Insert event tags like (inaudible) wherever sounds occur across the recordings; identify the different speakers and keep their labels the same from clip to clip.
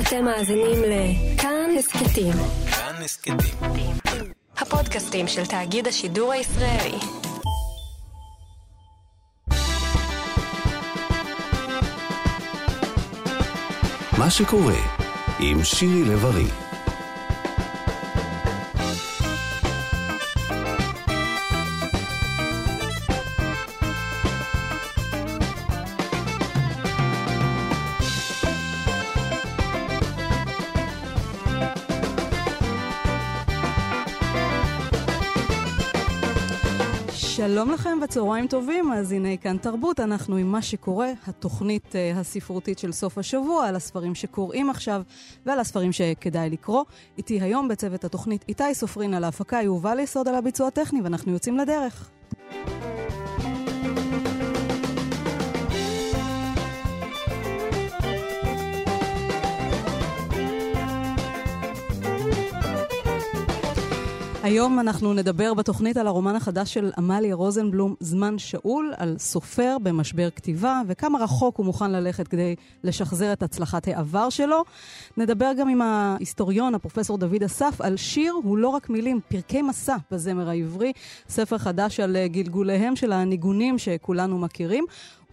Speaker 1: אתם מאזינים לכאן הסכתים.
Speaker 2: כאן הסכתים.
Speaker 1: הפודקאסטים של תאגיד השידור הישראלי.
Speaker 2: מה שקורה עם שירי לב-ארי.
Speaker 3: שלום לכם וצהריים טובים, אז הנה כאן תרבות, אנחנו עם מה שקורה, התוכנית uh, הספרותית של סוף השבוע, על הספרים שקוראים עכשיו ועל הספרים שכדאי לקרוא. איתי היום בצוות התוכנית איתי סופרין על ההפקה, יובל יסוד על הביצוע הטכני, ואנחנו יוצאים לדרך. היום אנחנו נדבר בתוכנית על הרומן החדש של עמליה רוזנבלום, זמן שאול, על סופר במשבר כתיבה, וכמה רחוק הוא מוכן ללכת כדי לשחזר את הצלחת העבר שלו. נדבר גם עם ההיסטוריון, הפרופסור דוד אסף, על שיר הוא לא רק מילים, פרקי מסע בזמר העברי, ספר חדש על גלגוליהם של הניגונים שכולנו מכירים.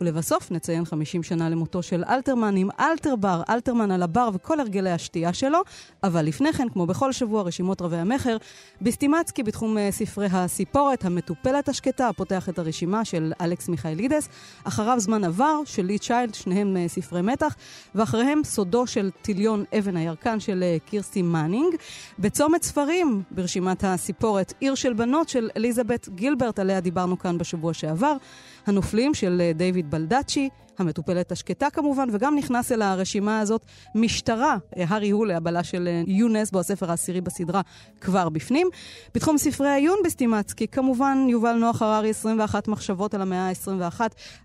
Speaker 3: ולבסוף נציין 50 שנה למותו של אלתרמן עם אלתרבר, אלתרמן על הבר וכל הרגלי השתייה שלו. אבל לפני כן, כמו בכל שבוע, רשימות רבי המכר. בסטימצקי בתחום אה, ספרי הסיפורת, המטופלת השקטה, פותח את הרשימה של אלכס מיכאלידס. אחריו זמן עבר של לי צ'יילד, שניהם אה, ספרי מתח. ואחריהם סודו של תליון אבן הירקן של אה, קירסטי מנינג. בצומת ספרים, ברשימת הסיפורת, עיר של בנות של אליזבת גילברט, עליה דיברנו כאן בשבוע שעבר. הנופלים של דיוויד בלדאצ'י, המטופלת השקטה כמובן, וגם נכנס אל הרשימה הזאת משטרה, הארי הולה, הבלה של יונס, בו הספר העשירי בסדרה, כבר בפנים. בתחום ספרי העיון בסטימצקי, כמובן יובל נוח הררי, 21 מחשבות על המאה ה-21,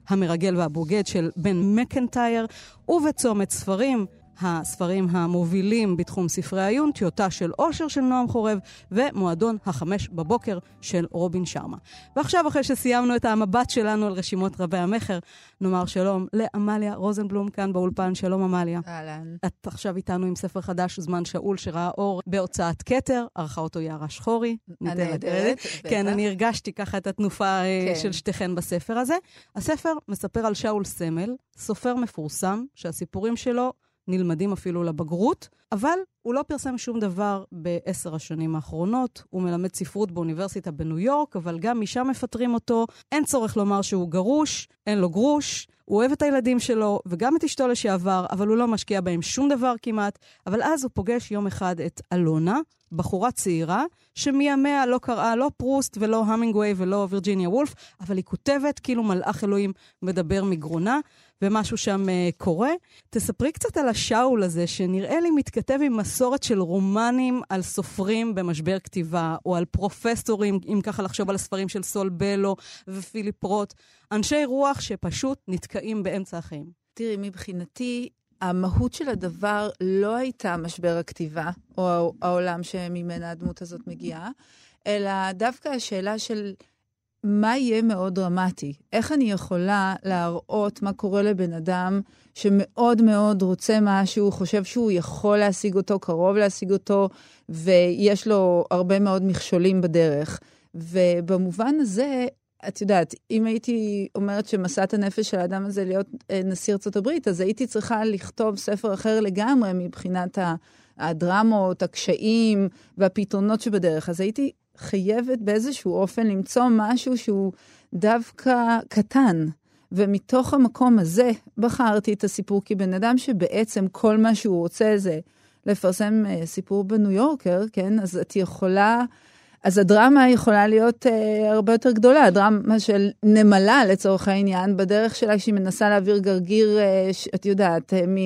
Speaker 3: המרגל והבוגד של בן מקנטייר, ובצומת ספרים, הספרים המובילים בתחום ספרי העיון, טיוטה של אושר של נועם חורב, ומועדון החמש בבוקר של רובין שרמה. ועכשיו, אחרי שסיימנו את המבט שלנו על רשימות רבי המכר, נאמר שלום לעמליה רוזנבלום כאן באולפן. שלום, עמליה.
Speaker 4: אהלן.
Speaker 3: את עכשיו איתנו עם ספר חדש, זמן שאול, שראה אור בהוצאת כתר, ערכה אותו יערה שחורי.
Speaker 4: הנהדרת,
Speaker 3: כן, אני הרגשתי ככה את התנופה כן. של שתיכן בספר הזה. הספר מספר על שאול סמל, סופר מפורסם, שהסיפורים שלו נלמדים אפילו לבגרות, אבל הוא לא פרסם שום דבר בעשר השנים האחרונות. הוא מלמד ספרות באוניברסיטה בניו יורק, אבל גם משם מפטרים אותו. אין צורך לומר שהוא גרוש, אין לו גרוש. הוא אוהב את הילדים שלו וגם את אשתו לשעבר, אבל הוא לא משקיע בהם שום דבר כמעט. אבל אז הוא פוגש יום אחד את אלונה, בחורה צעירה, שמימיה לא קראה לא פרוסט ולא המינגווי ולא וירג'יניה וולף, אבל היא כותבת כאילו מלאך אלוהים מדבר מגרונה, ומשהו שם uh, קורה. תספרי קצת על השאול הזה, שנראה לי מתכתב עם מסורת של רומנים על סופרים במשבר כתיבה, או על פרופסורים, אם ככה לחשוב על הספרים של סול בלו ופיליפ רוט, אנשי רוח שפשוט נתקעים באמצע החיים.
Speaker 4: תראי, מבחינתי, המהות של הדבר לא הייתה משבר הכתיבה, או העולם שממנה הדמות הזאת מגיעה, אלא דווקא השאלה של מה יהיה מאוד דרמטי. איך אני יכולה להראות מה קורה לבן אדם שמאוד מאוד רוצה משהו, חושב שהוא יכול להשיג אותו, קרוב להשיג אותו, ויש לו הרבה מאוד מכשולים בדרך. ובמובן הזה, את יודעת, אם הייתי אומרת שמסעת הנפש של האדם הזה להיות אה, נשיא ארצות הברית, אז הייתי צריכה לכתוב ספר אחר לגמרי מבחינת הדרמות, הקשיים והפתרונות שבדרך. אז הייתי חייבת באיזשהו אופן למצוא משהו שהוא דווקא קטן. ומתוך המקום הזה בחרתי את הסיפור כבן אדם שבעצם כל מה שהוא רוצה זה לפרסם אה, סיפור בניו יורקר, כן? אז את יכולה אז הדרמה יכולה להיות אה, הרבה יותר גדולה, הדרמה של נמלה לצורך העניין, בדרך שלה כשהיא מנסה להעביר גרגיר, אה, ש, את יודעת, אה, מ,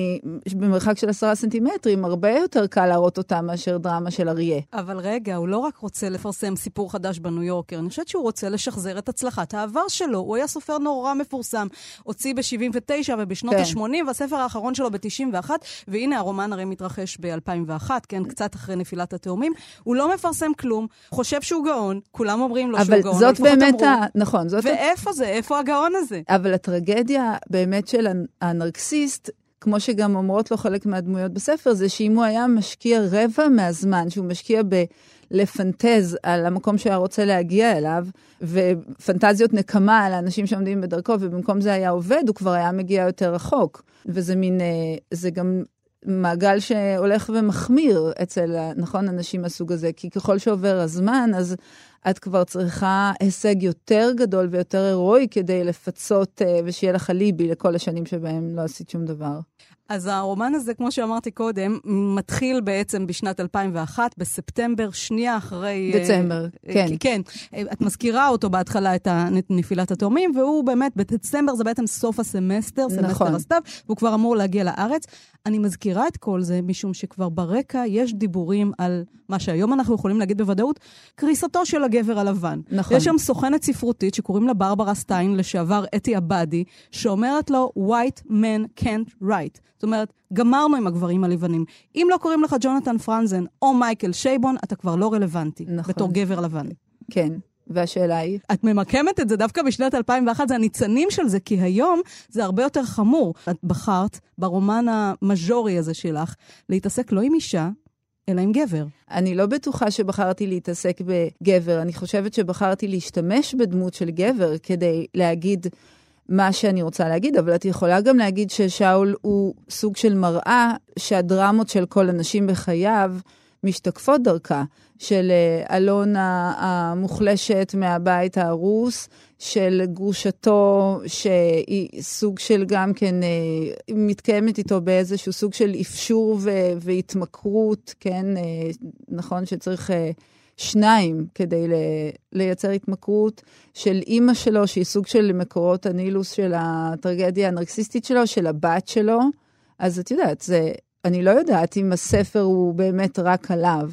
Speaker 4: במרחק של עשרה סנטימטרים, הרבה יותר קל להראות אותה מאשר דרמה של אריה.
Speaker 3: אבל רגע, הוא לא רק רוצה לפרסם סיפור חדש בניו יורקר, אני חושבת שהוא רוצה לשחזר את הצלחת העבר שלו. הוא היה סופר נורא מפורסם, הוציא ב-79 ובשנות כן. ה-80, והספר האחרון שלו ב-91, והנה הרומן הרי מתרחש ב-2001, כן, קצת אחרי נפילת התאומים. הוא לא מפרסם כלום. חושב שהוא גאון, כולם אומרים לו שהוא גאון,
Speaker 4: אבל זאת באמת ה... נכון, זאת...
Speaker 3: ואיפה זה? איפה הגאון הזה?
Speaker 4: אבל הטרגדיה באמת של הנרקסיסט, כמו שגם אומרות לו חלק מהדמויות בספר, זה שאם הוא היה משקיע רבע מהזמן שהוא משקיע בלפנטז על המקום שהיה רוצה להגיע אליו, ופנטזיות נקמה על האנשים שעומדים בדרכו, ובמקום זה היה עובד, הוא כבר היה מגיע יותר רחוק. וזה מין, אה, זה גם מעגל שהולך ומחמיר אצל, נכון, אנשים מהסוג הזה, כי ככל שעובר הזמן, אז את כבר צריכה הישג יותר גדול ויותר הירואי כדי לפצות אה, ושיהיה לך אליבי לכל השנים שבהם לא עשית שום דבר.
Speaker 3: אז הרומן הזה, כמו שאמרתי קודם, מתחיל בעצם בשנת 2001, בספטמבר, שנייה אחרי...
Speaker 4: אה, דצמבר,
Speaker 3: אה,
Speaker 4: כן.
Speaker 3: כן. את מזכירה אותו בהתחלה, את נפילת התאומים, והוא באמת, בדצמבר זה בעצם סוף הסמסטר, סמסטר
Speaker 4: נכון.
Speaker 3: הסתיו, והוא כבר אמור להגיע לארץ. אני מזכירה את כל זה, משום שכבר ברקע יש דיבורים על מה שהיום אנחנו יכולים להגיד בוודאות, קריסתו של הגבר הלבן.
Speaker 4: נכון.
Speaker 3: יש שם סוכנת ספרותית שקוראים לה ברברה סטיין, לשעבר אתי עבדי, שאומרת לו, white men can't write. זאת אומרת, גמרנו עם הגברים הלבנים. אם לא קוראים לך ג'ונתן פרנזן או מייקל שייבון, אתה כבר לא רלוונטי,
Speaker 4: נכון.
Speaker 3: בתור גבר לבן.
Speaker 4: כן, והשאלה היא?
Speaker 3: את ממקמת את זה דווקא בשנת 2001, זה הניצנים של זה, כי היום זה הרבה יותר חמור. את בחרת ברומן המז'ורי הזה שלך להתעסק לא עם אישה, אלא עם גבר.
Speaker 4: אני לא בטוחה שבחרתי להתעסק בגבר, אני חושבת שבחרתי להשתמש בדמות של גבר כדי להגיד מה שאני רוצה להגיד, אבל את יכולה גם להגיד ששאול הוא סוג של מראה שהדרמות של כל הנשים בחייו משתקפות דרכה, של אה, אלונה המוחלשת מהבית ההרוס, של גרושתו, שהיא סוג של גם כן, אה, מתקיימת איתו באיזשהו סוג של אפשור והתמכרות, כן, אה, נכון שצריך שניים כדי לייצר התמכרות, של אימא שלו, שהיא סוג של מקורות הנילוס של הטרגדיה הנרקסיסטית שלו, של הבת שלו. אז את יודעת, זה, אני לא יודעת אם הספר הוא באמת רק עליו.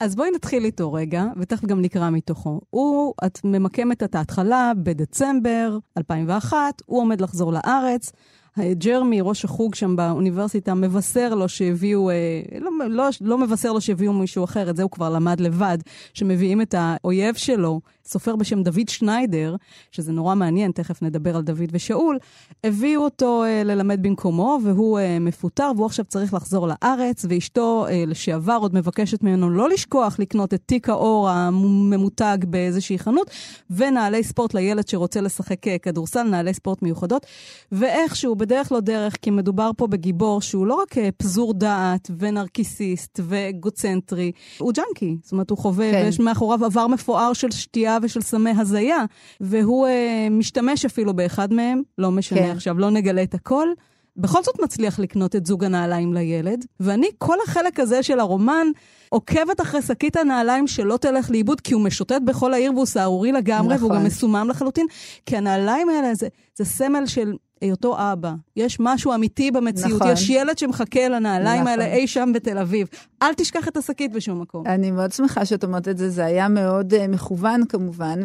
Speaker 3: אז בואי נתחיל איתו רגע, ותכף גם נקרא מתוכו. הוא, את ממקמת את ההתחלה בדצמבר 2001, הוא עומד לחזור לארץ. ג'רמי, ראש החוג שם באוניברסיטה, מבשר לו שהביאו, אה, לא, לא, לא מבשר לו שהביאו מישהו אחר, את זה הוא כבר למד לבד, שמביאים את האויב שלו, סופר בשם דוד שניידר, שזה נורא מעניין, תכף נדבר על דוד ושאול, הביאו אותו אה, ללמד במקומו, והוא אה, מפוטר, והוא עכשיו צריך לחזור לארץ, ואשתו אה, לשעבר עוד מבקשת ממנו לא לשכוח לקנות את תיק האור הממותג באיזושהי חנות, ונעלי ספורט לילד שרוצה לשחק אה, כדורסל, נעלי ספורט מיוחדות, ואיכשהו, בדרך לא דרך, כי מדובר פה בגיבור שהוא לא רק אה, פזור דעת ונרקיסיסט ואגוצנטרי, הוא ג'אנקי. זאת אומרת, הוא חווה, כן. ויש מאחוריו עבר מפואר של שתייה ושל סמי הזיה, והוא אה, משתמש אפילו באחד מהם, לא משנה כן. עכשיו, לא נגלה את הכל. בכל זאת מצליח לקנות את זוג הנעליים לילד, ואני, כל החלק הזה של הרומן, עוקבת אחרי שקית הנעליים שלא תלך לאיבוד, כי הוא משוטט בכל העיר והוא סהרורי לגמרי, נכון. והוא גם מסומם לחלוטין, כי הנעליים האלה זה, זה סמל של היותו אבא. יש משהו אמיתי במציאות. נכון. יש ילד שמחכה לנעליים נכון. האלה אי שם בתל אביב. אל תשכח את השקית בשום מקום.
Speaker 4: אני מאוד שמחה שאת אומרת את זה, זה היה מאוד uh, מכוון כמובן,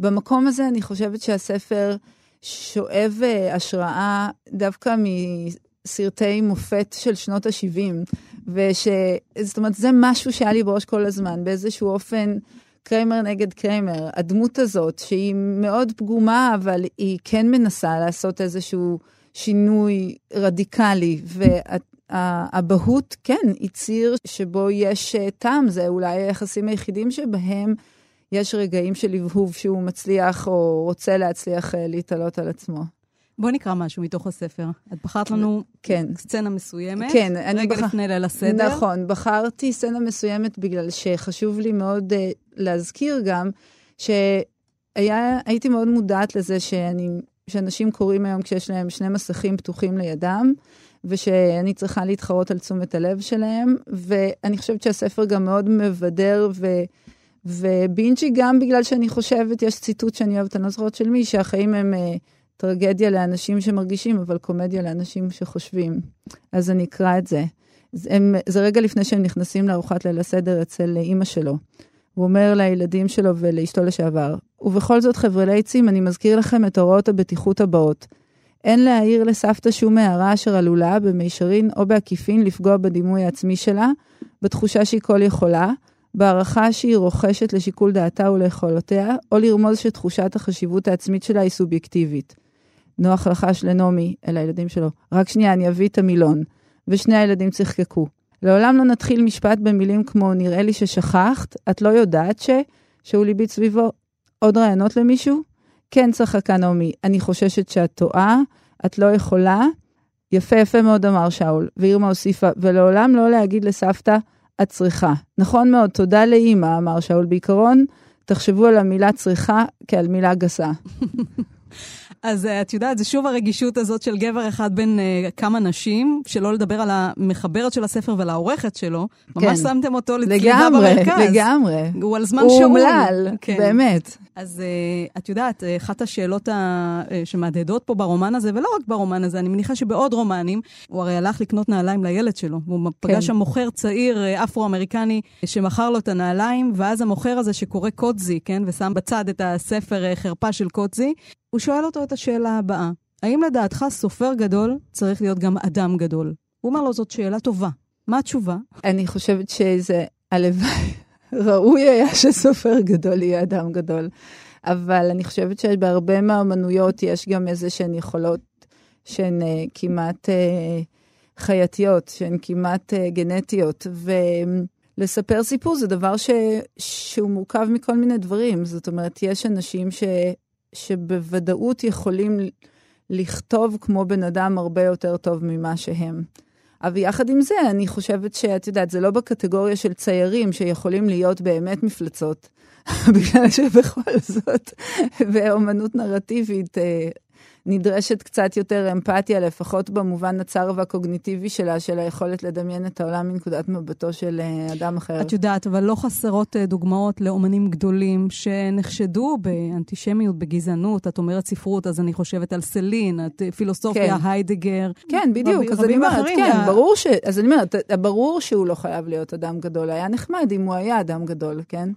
Speaker 4: ובמקום הזה אני חושבת שהספר שואב uh, השראה דווקא מסרטי מופת של שנות ה-70, וש... זאת אומרת, זה משהו שהיה לי בראש כל הזמן, באיזשהו אופן... קריימר נגד קריימר, הדמות הזאת, שהיא מאוד פגומה, אבל היא כן מנסה לעשות איזשהו שינוי רדיקלי, והאבהות, כן, היא ציר שבו יש אה, טעם, זה אולי היחסים היחידים שבהם יש רגעים של הבהוב שהוא מצליח או רוצה להצליח אה, להתעלות על עצמו.
Speaker 3: בואי נקרא משהו מתוך הספר. את בחרת לנו
Speaker 4: כן.
Speaker 3: סצנה מסוימת.
Speaker 4: כן.
Speaker 3: רגע בח... לפני ליל הסדר.
Speaker 4: נכון, בחרתי סצנה מסוימת בגלל שחשוב לי מאוד uh, להזכיר גם שהייתי מאוד מודעת לזה שאני, שאנשים קוראים היום כשיש להם שני מסכים פתוחים לידם, ושאני צריכה להתחרות על תשומת הלב שלהם, ואני חושבת שהספר גם מאוד מבדר ו... ובינג'י גם בגלל שאני חושבת, יש ציטוט שאני אוהבת, אני לא זוכרת של מי, שהחיים הם... Uh, טרגדיה לאנשים שמרגישים, אבל קומדיה לאנשים שחושבים. אז אני אקרא את זה. זה, הם, זה רגע לפני שהם נכנסים לארוחת ליל הסדר אצל אימא שלו. הוא אומר לילדים שלו ולאשתו לשעבר, ובכל זאת, חבר'ה ליצים, אני מזכיר לכם את הוראות הבטיחות הבאות. אין להעיר לסבתא שום הערה אשר עלולה, במישרין או בעקיפין, לפגוע בדימוי העצמי שלה, בתחושה שהיא כל יכולה, בהערכה שהיא רוכשת לשיקול דעתה וליכולותיה, או לרמוז שתחושת החשיבות העצמית שלה היא סובייקטיבית. נוח לחש לנעמי, אל הילדים שלו, רק שנייה, אני אביא את המילון. ושני הילדים צחקקו. לעולם לא נתחיל משפט במילים כמו, נראה לי ששכחת, את לא יודעת ש... שאול הביט סביבו. עוד רעיונות למישהו? כן, צחקה נעמי, אני חוששת שאת טועה, את לא יכולה. יפה, יפה מאוד אמר שאול, ואירמה הוסיפה, ולעולם לא להגיד לסבתא, את צריכה. נכון מאוד, תודה לאימא, אמר שאול בעיקרון. תחשבו על המילה צריכה כעל מילה גסה. (laughs)
Speaker 3: אז uh, את יודעת, זה שוב הרגישות הזאת של גבר אחד בין uh, כמה נשים, שלא לדבר על המחברת של הספר ועל העורכת שלו. ממש כן. שמתם אותו לצליבה במרכז.
Speaker 4: לגמרי, לגמרי.
Speaker 3: הוא על זמן שאול.
Speaker 4: הוא אומלל, כן. באמת.
Speaker 3: אז uh, את יודעת, אחת השאלות ה... uh, שמהדהדות פה ברומן הזה, ולא רק ברומן הזה, אני מניחה שבעוד רומנים, הוא הרי הלך לקנות נעליים לילד שלו. והוא כן. פגש שם מוכר צעיר אפרו-אמריקני שמכר לו את הנעליים, ואז המוכר הזה שקורא קודזי, כן, ושם בצד את הספר חרפה של קודזי, הוא שואל אותו את השאלה הבאה: האם לדעתך סופר גדול צריך להיות גם אדם גדול? הוא אומר לו, זאת שאלה טובה. מה התשובה?
Speaker 4: אני חושבת שזה הלוואי. ראוי היה שסופר גדול יהיה אדם גדול. אבל אני חושבת שבהרבה מהאמנויות יש גם איזה שהן יכולות שהן uh, כמעט uh, חייתיות, שהן כמעט uh, גנטיות. ולספר סיפור זה דבר ש... שהוא מורכב מכל מיני דברים. זאת אומרת, יש אנשים ש... שבוודאות יכולים לכתוב כמו בן אדם הרבה יותר טוב ממה שהם. אבל יחד עם זה, אני חושבת שאת יודעת, זה לא בקטגוריה של ציירים שיכולים להיות באמת מפלצות, (laughs) בגלל שבכל זאת, באומנות נרטיבית, אה, נדרשת קצת יותר אמפתיה, לפחות במובן הצר והקוגניטיבי שלה, של היכולת לדמיין את העולם מנקודת מבטו של אה, אדם אחר.
Speaker 3: את יודעת, אבל לא חסרות אה, דוגמאות לאומנים גדולים שנחשדו באנטישמיות, בגזענות. את אומרת ספרות, אז אני חושבת על סלין, את אה, פילוסופיה, כן. היידגר.
Speaker 4: כן, בדיוק. אז אני אומרת, כן, ה... ברור ש... אז אני אומרת, ברור שהוא לא חייב להיות אדם גדול. היה נחמד אם הוא היה אדם גדול, כן?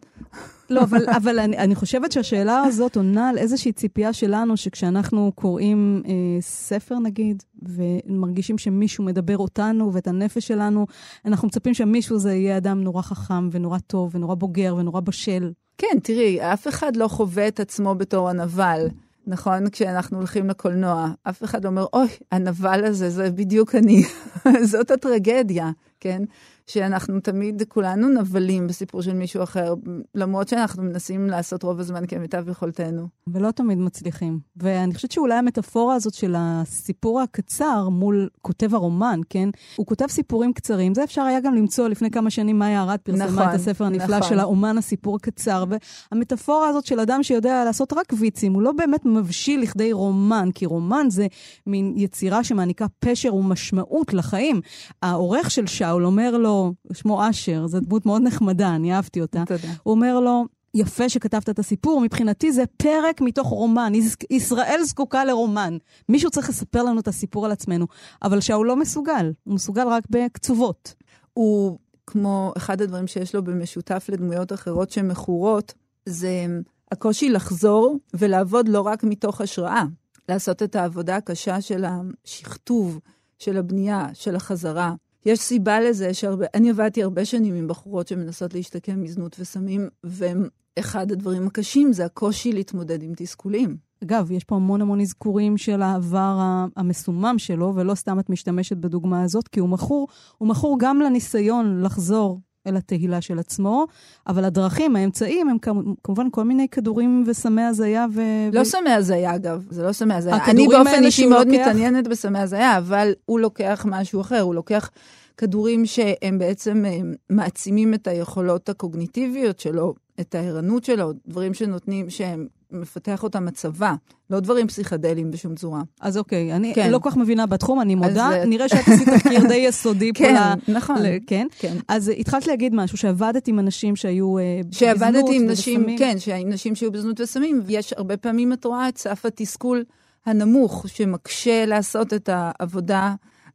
Speaker 3: לא, אבל, (laughs) אבל אני, אני חושבת שהשאלה הזאת עונה על איזושהי ציפייה שלנו, שכשאנחנו קוראים אה, ספר, נגיד, ומרגישים שמישהו מדבר אותנו ואת הנפש שלנו, אנחנו מצפים שמישהו זה יהיה אדם נורא חכם ונורא טוב ונורא בוגר ונורא בשל.
Speaker 4: כן, תראי, אף אחד לא חווה את עצמו בתור הנבל. נכון? כשאנחנו הולכים לקולנוע, אף אחד לא אומר, אוי, הנבל הזה, זה בדיוק אני. (laughs) זאת הטרגדיה, כן? שאנחנו תמיד, כולנו נבלים בסיפור של מישהו אחר, למרות שאנחנו מנסים לעשות רוב הזמן כמיטב יכולתנו.
Speaker 3: ולא תמיד מצליחים. ואני חושבת שאולי המטאפורה הזאת של הסיפור הקצר מול כותב הרומן, כן? הוא כותב סיפורים קצרים. זה אפשר היה גם למצוא לפני כמה שנים מאיה ארד פרסמה נכון, את הספר הנפלא נכון. של האומן הסיפור הקצר. והמטאפורה הזאת של אדם שיודע לעשות רק ויצים, הוא לא באמת מבשיל לכדי רומן, כי רומן זה מין יצירה שמעניקה פשר ומשמעות לחיים. העורך של שאול אומר לו, שמו אשר, זו דמות מאוד נחמדה, אני אהבתי אותה.
Speaker 4: תודה.
Speaker 3: הוא אומר לו, יפה שכתבת את הסיפור, מבחינתי זה פרק מתוך רומן. ישראל זקוקה לרומן. מישהו צריך לספר לנו את הסיפור על עצמנו. אבל שאול לא מסוגל, הוא מסוגל רק בקצובות.
Speaker 4: הוא, כמו אחד הדברים שיש לו במשותף לדמויות אחרות שמכורות, זה הקושי לחזור ולעבוד לא רק מתוך השראה, לעשות את העבודה הקשה של השכתוב, של הבנייה, של החזרה. יש סיבה לזה שהרבה, אני עבדתי הרבה שנים עם בחורות שמנסות להשתקם מזנות וסמים, ואחד הדברים הקשים זה הקושי להתמודד עם תסכולים.
Speaker 3: אגב, יש פה המון המון אזכורים של העבר המסומם שלו, ולא סתם את משתמשת בדוגמה הזאת, כי הוא מכור, הוא מכור גם לניסיון לחזור אל התהילה של עצמו, אבל הדרכים, האמצעים, הם כמובן כל מיני כדורים וסמי הזיה ו...
Speaker 4: לא סמי הזיה, אגב, זה לא סמי הזיה. אני באופן אישי מאוד לוקח... מתעניינת בסמי הזיה, אבל הוא לוקח משהו אחר, הוא לוקח כדורים שהם בעצם אה, מעצימים את היכולות הקוגניטיביות שלו, את הערנות שלו, דברים שנותנים, שהם מפתח אותם הצבא, לא דברים פסיכדליים בשום צורה.
Speaker 3: אז אוקיי, אני כן. לא כל כך מבינה בתחום, אני מודה. אז... נראה שאת עשית תחקיר די (laughs) יסודי
Speaker 4: כן,
Speaker 3: פה.
Speaker 4: נכון.
Speaker 3: ל... כן? כן. אז התחלת להגיד משהו, שעבדת עם אנשים שהיו uh,
Speaker 4: בזנות שעבדתי עם נשים, כן, עם נשים שהיו בזנות וסמים, ויש הרבה פעמים, את רואה את סף התסכול הנמוך, שמקשה לעשות את העבודה.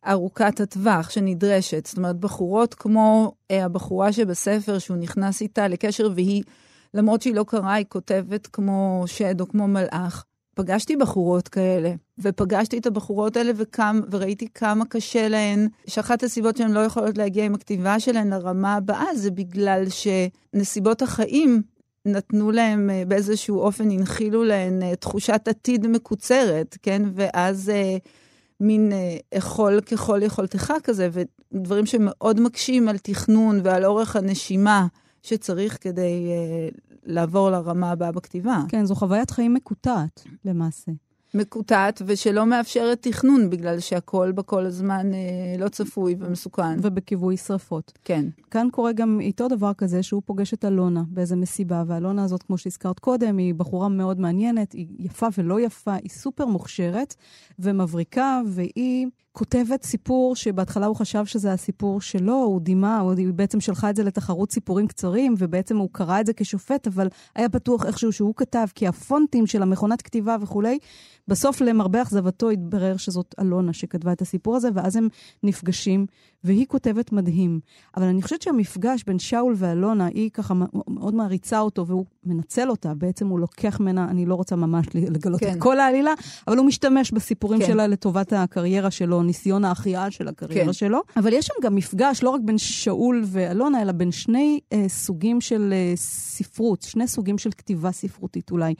Speaker 4: ארוכת הטווח שנדרשת. זאת אומרת, בחורות כמו אה, הבחורה שבספר, שהוא נכנס איתה לקשר והיא למרות שהיא לא קראה, היא כותבת כמו שד או כמו מלאך. פגשתי בחורות כאלה, ופגשתי את הבחורות האלה וכם, וראיתי כמה קשה להן, שאחת הסיבות שהן לא יכולות להגיע עם הכתיבה שלהן לרמה הבאה, זה בגלל שנסיבות החיים נתנו להם אה, באיזשהו אופן, הנחילו להן אה, תחושת עתיד מקוצרת, כן? ואז אה, מין אכול ככל יכולתך כזה, ודברים שמאוד מקשים על תכנון ועל אורך הנשימה שצריך כדי לעבור לרמה הבאה בכתיבה.
Speaker 3: כן, זו חוויית חיים מקוטעת, למעשה.
Speaker 4: מקוטעת ושלא מאפשרת תכנון, בגלל שהכל בכל הזמן אה, לא צפוי ומסוכן.
Speaker 3: ובכיבוי שרפות.
Speaker 4: כן.
Speaker 3: כאן קורה גם איתו דבר כזה, שהוא פוגש את אלונה באיזה מסיבה, ואלונה הזאת, כמו שהזכרת קודם, היא בחורה מאוד מעניינת, היא יפה ולא יפה, היא סופר מוכשרת ומבריקה, והיא כותבת סיפור שבהתחלה הוא חשב שזה הסיפור שלו, הוא דימה, הוא בעצם שלחה את זה לתחרות סיפורים קצרים, ובעצם הוא קרא את זה כשופט, אבל היה בטוח איכשהו שהוא כתב, כי הפונטים של המכונת כתיבה וכולי, בסוף למרבה אכזבתו התברר שזאת אלונה שכתבה את הסיפור הזה, ואז הם נפגשים, והיא כותבת מדהים. אבל אני חושבת שהמפגש בין שאול ואלונה, היא ככה מאוד מעריצה אותו, והוא מנצל אותה. בעצם הוא לוקח ממנה, אני לא רוצה ממש לגלות כן. את כל העלילה, אבל הוא משתמש בסיפורים כן. שלה לטובת הקריירה שלו, ניסיון ההחייאה של הקריירה כן. שלו. אבל יש שם גם מפגש לא רק בין שאול ואלונה, אלא בין שני אה, סוגים של אה, ספרות, שני סוגים של כתיבה ספרותית אולי.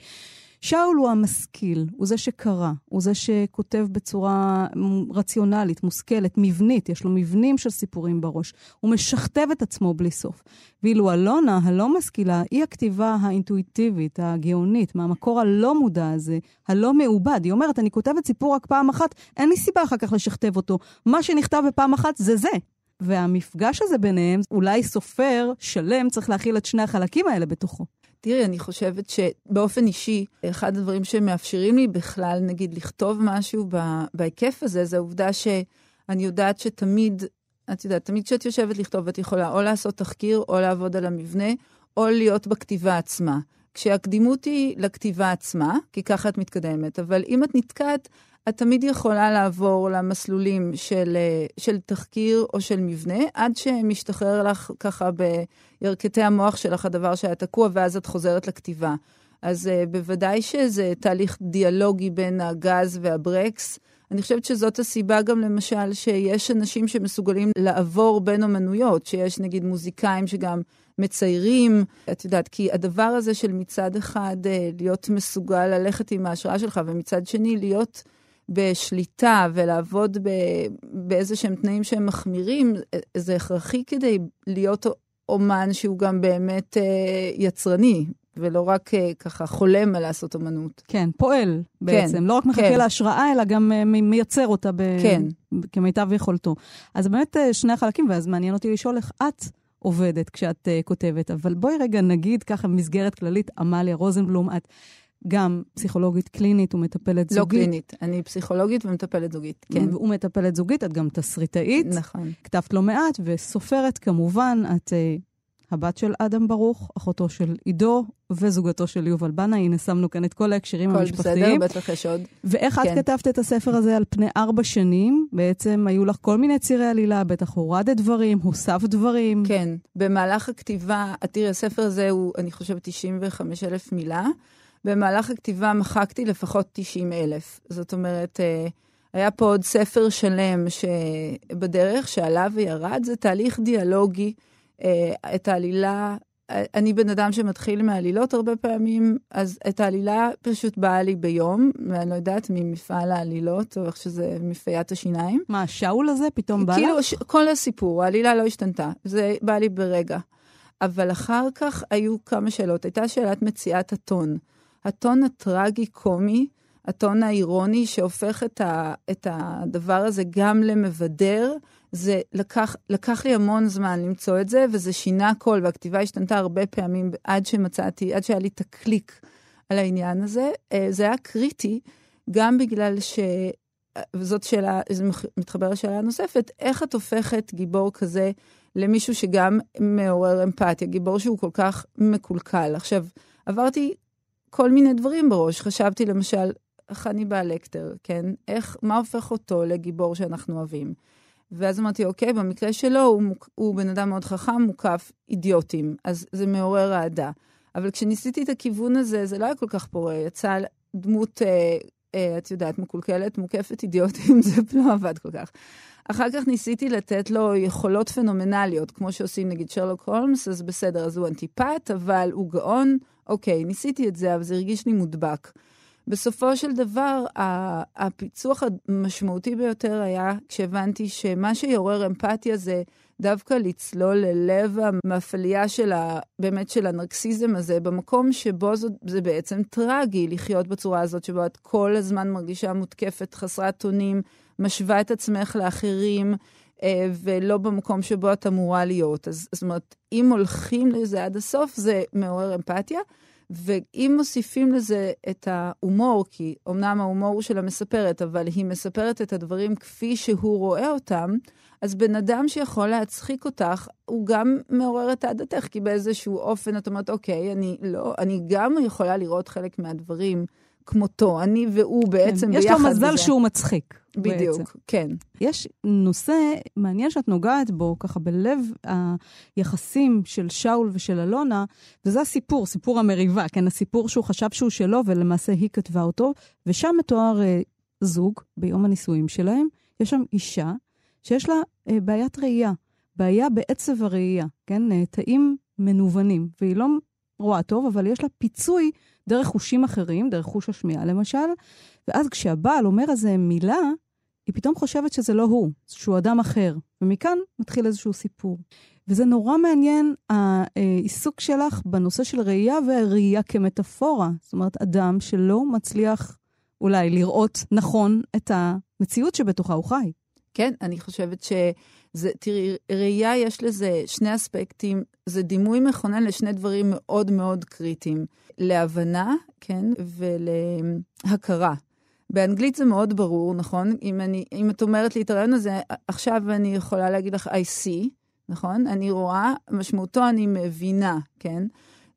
Speaker 3: שאול הוא המשכיל, הוא זה שקרא, הוא זה שכותב בצורה רציונלית, מושכלת, מבנית, יש לו מבנים של סיפורים בראש. הוא משכתב את עצמו בלי סוף. ואילו אלונה, הלא משכילה, היא הכתיבה האינטואיטיבית, הגאונית, מהמקור הלא מודע הזה, הלא מעובד. היא אומרת, אני כותבת סיפור רק פעם אחת, אין לי סיבה אחר כך לשכתב אותו. מה שנכתב בפעם אחת זה זה. והמפגש הזה ביניהם, אולי סופר שלם צריך להכיל את שני החלקים האלה בתוכו.
Speaker 4: תראי, אני חושבת שבאופן אישי, אחד הדברים שמאפשרים לי בכלל, נגיד, לכתוב משהו בהיקף הזה, זה העובדה שאני יודעת שתמיד, את יודעת, תמיד כשאת יושבת לכתוב, את יכולה או לעשות תחקיר, או לעבוד על המבנה, או להיות בכתיבה עצמה. כשהקדימות היא לכתיבה עצמה, כי ככה את מתקדמת, אבל אם את נתקעת, את תמיד יכולה לעבור למסלולים של, אה, של תחקיר או של מבנה, עד שמשתחרר לך ככה בירכתי המוח שלך הדבר שהיה תקוע, ואז את חוזרת לכתיבה. אז uh, בוודאי שזה תהליך דיאלוגי בין הגז והברקס. אני חושבת שזאת הסיבה גם למשל שיש אנשים שמסוגלים לעבור בין אומנויות, שיש נגיד מוזיקאים שגם מציירים, את יודעת, כי הדבר הזה של מצד אחד uh, להיות מסוגל ללכת עם ההשראה שלך, ומצד שני להיות... בשליטה ולעבוד ב, באיזה שהם תנאים שהם מחמירים, זה הכרחי כדי להיות אומן שהוא גם באמת אה, יצרני. ולא רק אה, ככה חולם על לעשות אומנות.
Speaker 3: כן, פועל בעצם. כן, לא רק מחכה כן. להשראה, אלא גם אה, מייצר אותה ב... כן. כמיטב יכולתו. אז באמת אה, שני החלקים, ואז מעניין אותי לשאול איך את עובדת כשאת uh, כותבת. אבל בואי רגע נגיד ככה, מסגרת כללית, עמליה רוזנבלום, את גם פסיכולוגית קלינית ומטפלת
Speaker 4: לא
Speaker 3: זוגית.
Speaker 4: לא קלינית, אני פסיכולוגית ומטפלת זוגית, כן.
Speaker 3: ומטפלת זוגית, את גם תסריטאית.
Speaker 4: נכון.
Speaker 3: כתבת לא מעט, וסופרת כמובן, את uh, הבת של אדם ברוך, אחותו של עידו וזוגתו של יובל בנה. הנה, שמנו כאן את כל ההקשרים
Speaker 4: כל
Speaker 3: המשפחתיים.
Speaker 4: כל בסדר, בטח יש עוד.
Speaker 3: ואיך כן. את כתבת את הספר הזה על פני ארבע שנים? בעצם היו לך כל מיני צירי עלילה, בטח הורדת דברים, הוסף דברים.
Speaker 4: כן, במהלך הכתיבה, תראי, הספר הזה הוא, אני חושבת, 95 אלף מילה. במהלך הכתיבה מחקתי לפחות 90 אלף. זאת אומרת, אה, היה פה עוד ספר שלם שבדרך שעלה וירד, זה תהליך דיאלוגי. אה, את העלילה, אני בן אדם שמתחיל מעלילות הרבה פעמים, אז את העלילה פשוט באה לי ביום, ואני לא יודעת, ממפעל העלילות, או איך שזה מפיית השיניים.
Speaker 3: מה, השאול הזה פתאום בא
Speaker 4: כאילו, לך? כאילו, כל הסיפור, העלילה לא השתנתה, זה בא לי ברגע. אבל אחר כך היו כמה שאלות. הייתה שאלת מציאת הטון. הטון הטרגי-קומי, הטון האירוני שהופך את, ה, את הדבר הזה גם למבדר, זה לקח, לקח לי המון זמן למצוא את זה, וזה שינה הכל, והכתיבה השתנתה הרבה פעמים עד שמצאתי, עד שהיה לי את הקליק על העניין הזה. אה, זה היה קריטי, גם בגלל ש... וזאת שאלה, זה מתחבר לשאלה הנוספת, איך את הופכת גיבור כזה למישהו שגם מעורר אמפתיה, גיבור שהוא כל כך מקולקל. עכשיו, עברתי כל מיני דברים בראש. חשבתי למשל, חניבל לקטר, כן? איך, מה הופך אותו לגיבור שאנחנו אוהבים? ואז אמרתי, אוקיי, במקרה שלו הוא, הוא בן אדם מאוד חכם, מוקף אידיוטים, אז זה מעורר אהדה. אבל כשניסיתי את הכיוון הזה, זה לא היה כל כך פורה. יצא דמות אה, אה, את יודעת, מקולקלת, מוקפת אידיוטים, (laughs) זה לא עבד כל כך. אחר כך ניסיתי לתת לו יכולות פנומנליות, כמו שעושים נגיד שרלוק הולמס, אז בסדר, אז הוא אנטיפט, אבל הוא גאון, אוקיי, ניסיתי את זה, אבל זה הרגיש לי מודבק. בסופו של דבר, הפיצוח המשמעותי ביותר היה כשהבנתי שמה שיעורר אמפתיה זה דווקא לצלול ללב המפליה של ה... באמת של הנרקסיזם הזה, במקום שבו זה, זה בעצם טרגי לחיות בצורה הזאת, שבו את כל הזמן מרגישה מותקפת, חסרת אונים, משווה את עצמך לאחרים, ולא במקום שבו את אמורה להיות. אז זאת אומרת, אם הולכים לזה עד הסוף, זה מעורר אמפתיה. ואם מוסיפים לזה את ההומור, כי אמנם ההומור הוא של המספרת, אבל היא מספרת את הדברים כפי שהוא רואה אותם, אז בן אדם שיכול להצחיק אותך, הוא גם מעורר את אהדתך, כי באיזשהו אופן את אומרת, אוקיי, אני לא, אני גם יכולה לראות חלק מהדברים כמותו, אני והוא בעצם כן, ביחד.
Speaker 3: יש לו מזל בזה. שהוא מצחיק.
Speaker 4: בדיוק, בעצם. כן.
Speaker 3: יש נושא מעניין שאת נוגעת בו, ככה בלב היחסים של שאול ושל אלונה, וזה הסיפור, סיפור המריבה, כן? הסיפור שהוא חשב שהוא שלו, ולמעשה היא כתבה אותו, ושם מתואר אה, זוג ביום הנישואים שלהם. יש שם אישה שיש לה אה, בעיית ראייה, בעיה בעצב הראייה, כן? אה, תאים מנוונים, והיא לא רואה טוב, אבל יש לה פיצוי דרך חושים אחרים, דרך חוש השמיעה למשל, ואז כשהבעל אומר איזה מילה, היא פתאום חושבת שזה לא הוא, שהוא אדם אחר. ומכאן מתחיל איזשהו סיפור. וזה נורא מעניין, העיסוק שלך בנושא של ראייה וראייה כמטאפורה. זאת אומרת, אדם שלא מצליח אולי לראות נכון את המציאות שבתוכה הוא חי.
Speaker 4: כן, אני חושבת שזה, תראי, ראייה יש לזה שני אספקטים, זה דימוי מכונן לשני דברים מאוד מאוד קריטיים. להבנה, כן, ולהכרה. באנגלית זה מאוד ברור, נכון? אם, אני, אם את אומרת לי את הרעיון הזה, עכשיו אני יכולה להגיד לך I see, נכון? אני רואה, משמעותו אני מבינה, כן?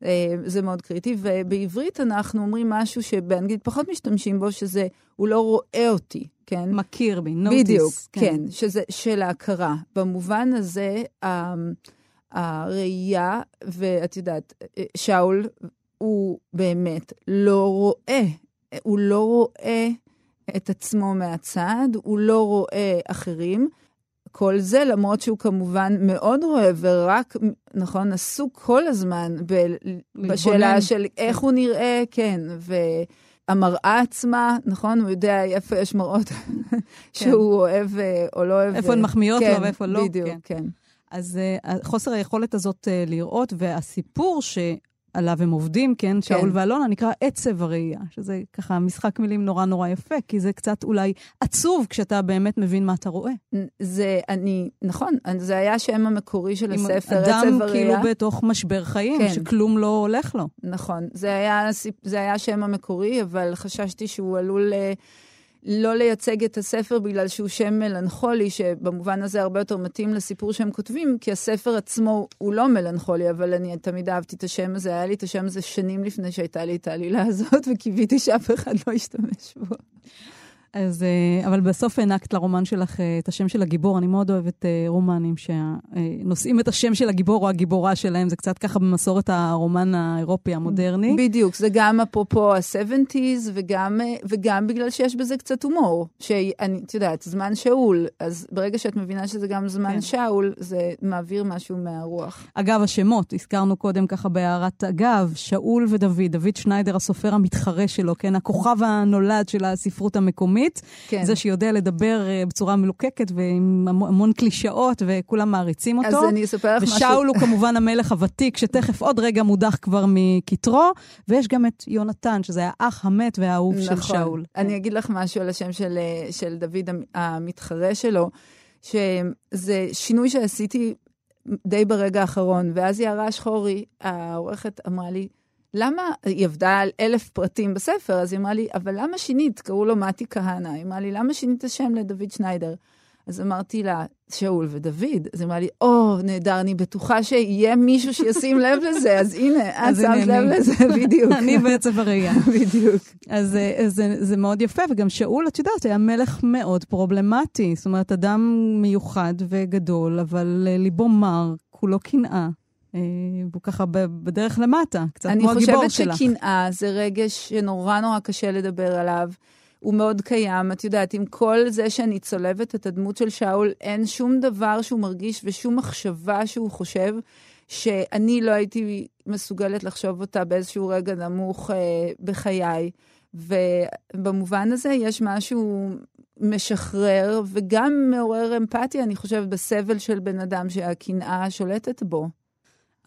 Speaker 4: אה, זה מאוד קריטי. ובעברית אנחנו אומרים משהו שבאנגלית פחות משתמשים בו, שזה הוא לא רואה אותי, כן?
Speaker 3: מכיר בי,
Speaker 4: נוטיס. בדיוק, כן. כן, שזה של ההכרה. במובן הזה, הראייה, ואת יודעת, שאול, הוא באמת לא רואה. הוא לא רואה את עצמו מהצד, הוא לא רואה אחרים. כל זה, למרות שהוא כמובן מאוד רואה ורק, נכון, עסוק כל הזמן ב- בשאלה של איך הוא נראה, כן, והמראה עצמה, נכון, הוא יודע איפה יש מראות (laughs) כן. שהוא אוהב אה, או לא אוהב.
Speaker 3: איפה הן מחמיאות כן, לו ואיפה לא.
Speaker 4: בדיוק, כן. כן.
Speaker 3: אז uh, חוסר היכולת הזאת uh, לראות, והסיפור ש... עליו הם עובדים, כן? כן. שאול ואלונה, נקרא עצב הראייה, שזה ככה משחק מילים נורא נורא יפה, כי זה קצת אולי עצוב כשאתה באמת מבין מה אתה רואה.
Speaker 4: זה, אני, נכון, זה היה השם המקורי של הספר, עצב הראייה.
Speaker 3: אדם כאילו בתוך משבר חיים, כן. שכלום לא הולך לו.
Speaker 4: נכון, זה היה, זה היה השם המקורי, אבל חששתי שהוא עלול... לא לייצג את הספר בגלל שהוא שם מלנכולי, שבמובן הזה הרבה יותר מתאים לסיפור שהם כותבים, כי הספר עצמו הוא לא מלנכולי, אבל אני תמיד אהבתי את השם הזה, היה לי את השם הזה שנים לפני שהייתה לי את העלילה הזאת, (laughs) וקיוויתי שאף אחד לא ישתמש בו.
Speaker 3: אז, אה, אבל בסוף הענקת לרומן שלך אה, את השם של הגיבור. אני מאוד אוהבת אה, רומנים שנושאים את השם של הגיבור או הגיבורה שלהם. זה קצת ככה במסורת הרומן האירופי המודרני.
Speaker 4: בדיוק, זה גם אפרופו ה-70's וגם, וגם בגלל שיש בזה קצת הומור. שאני, את יודעת, זמן שאול, אז ברגע שאת מבינה שזה גם זמן כן. שאול, זה מעביר משהו מהרוח.
Speaker 3: אגב, השמות, הזכרנו קודם ככה בהערת אגב, שאול ודוד, דוד שניידר, הסופר המתחרה שלו, כן, הכוכב הנולד של הספרות המקומית. מקומית. כן. זה שיודע לדבר uh, בצורה מלוקקת ועם המון קלישאות, וכולם מעריצים אותו.
Speaker 4: אז אני אספר לך
Speaker 3: משהו. ושאול הוא כמובן המלך הוותיק, שתכף עוד רגע מודח כבר מכתרו, ויש גם את יונתן, שזה האח המת והאהוב נכון. של שאול.
Speaker 4: אני כן. אגיד לך משהו על השם של, אה, של דוד המתחרה שלו, שזה שינוי שעשיתי די ברגע האחרון, ואז יערה שחורי, העורכת, אמרה לי, למה, היא עבדה על אלף פרטים בספר, אז היא אמרה לי, אבל למה שינית? קראו לו מתי כהנא. היא אמרה לי, למה שינית השם לדוד שניידר? אז אמרתי לה, שאול ודוד. אז היא אמרה לי, או, oh, נהדר, אני בטוחה שיהיה מישהו שישים לב לזה, אז הנה, את שמת לב לזה, בדיוק.
Speaker 3: אני בעצב הראייה. (laughs)
Speaker 4: בדיוק.
Speaker 3: אז אה, זה, זה מאוד יפה, וגם שאול, את יודעת, היה מלך מאוד פרובלמטי. זאת אומרת, אדם מיוחד וגדול, אבל אה, ליבו מר, כולו קנאה. אה, והוא ככה בדרך למטה, קצת כמו הגיבור שלה.
Speaker 4: אני חושבת שקנאה זה רגש שנורא נורא קשה לדבר עליו. הוא מאוד קיים. את יודעת, עם כל זה שאני צולבת את הדמות של שאול, אין שום דבר שהוא מרגיש ושום מחשבה שהוא חושב שאני לא הייתי מסוגלת לחשוב אותה באיזשהו רגע נמוך אה, בחיי. ובמובן הזה יש משהו משחרר וגם מעורר אמפתיה, אני חושבת, בסבל של בן אדם שהקנאה שולטת בו.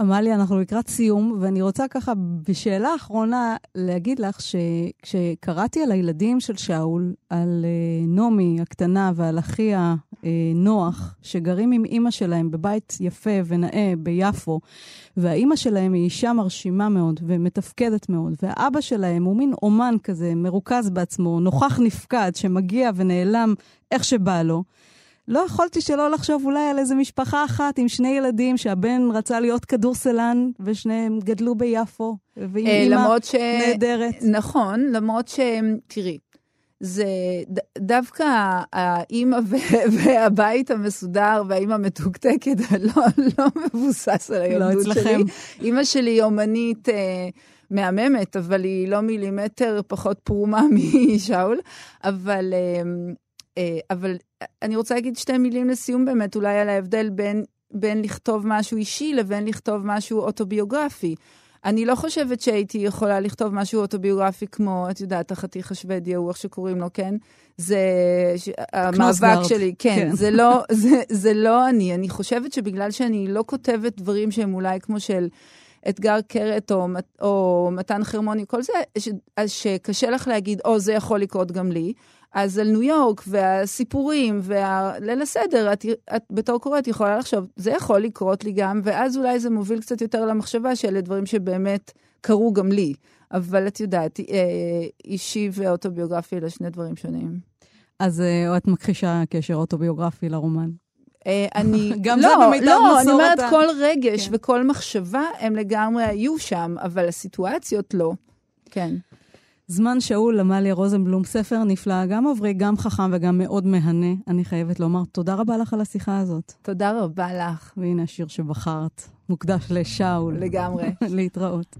Speaker 3: עמליה, אנחנו לקראת סיום, ואני רוצה ככה בשאלה אחרונה להגיד לך שכשקראתי על הילדים של שאול, על uh, נעמי הקטנה ועל אחיה uh, נוח, שגרים עם אימא שלהם בבית יפה ונאה ביפו, והאימא שלהם היא אישה מרשימה מאוד ומתפקדת מאוד, והאבא שלהם הוא מין אומן כזה, מרוכז בעצמו, נוכח נפקד, שמגיע ונעלם איך שבא לו. לא יכולתי שלא לחשוב אולי על איזה משפחה אחת עם שני ילדים שהבן רצה להיות כדורסלן ושניהם גדלו ביפו, ועם אה, אימא ש... נהדרת.
Speaker 4: נכון, למרות ש... תראי, זה ד, דווקא האימא (laughs) והבית המסודר והאימא המתוקתקת (laughs) לא, לא מבוסס על הילדות לא שלי. אימא שלי אומנית אה, מהממת, אבל היא לא מילימטר פחות פרומה (laughs) משאול, אבל... אה, אה, אבל אני רוצה להגיד שתי מילים לסיום באמת, אולי על ההבדל בין, בין לכתוב משהו אישי לבין לכתוב משהו אוטוביוגרפי. אני לא חושבת שהייתי יכולה לכתוב משהו אוטוביוגרפי כמו, את יודעת, החתיך השוודי, הוא איך שקוראים לו, כן? זה ש... המאבק שלי, כן, כן. זה, לא, (laughs) זה, זה לא אני. אני חושבת שבגלל שאני לא כותבת דברים שהם אולי כמו של... אתגר קרת או, או מתן חרמוני, כל זה, ש, אז שקשה לך להגיד, או, זה יכול לקרות גם לי. אז על ניו יורק והסיפורים והליל הסדר, את, את בתור קוראת יכולה לחשוב, זה יכול לקרות לי גם, ואז אולי זה מוביל קצת יותר למחשבה שאלה דברים שבאמת קרו גם לי. אבל את יודעת, אה, אישי ואוטוביוגרפי אלה שני דברים שונים.
Speaker 3: אז אה, את מכחישה קשר אוטוביוגרפי לרומן.
Speaker 4: אה, אני, (laughs) גם לא, זה במיטב לא, אני אומרת, כל רגש כן. וכל מחשבה הם לגמרי היו שם, אבל הסיטואציות לא. כן.
Speaker 3: זמן שאול, עמליה רוזנבלום, ספר נפלא, גם מבריק, גם חכם וגם מאוד מהנה. אני חייבת לומר תודה רבה לך על השיחה הזאת.
Speaker 4: תודה רבה לך.
Speaker 3: והנה השיר שבחרת, מוקדש לשאול.
Speaker 4: לגמרי. (laughs)
Speaker 3: להתראות.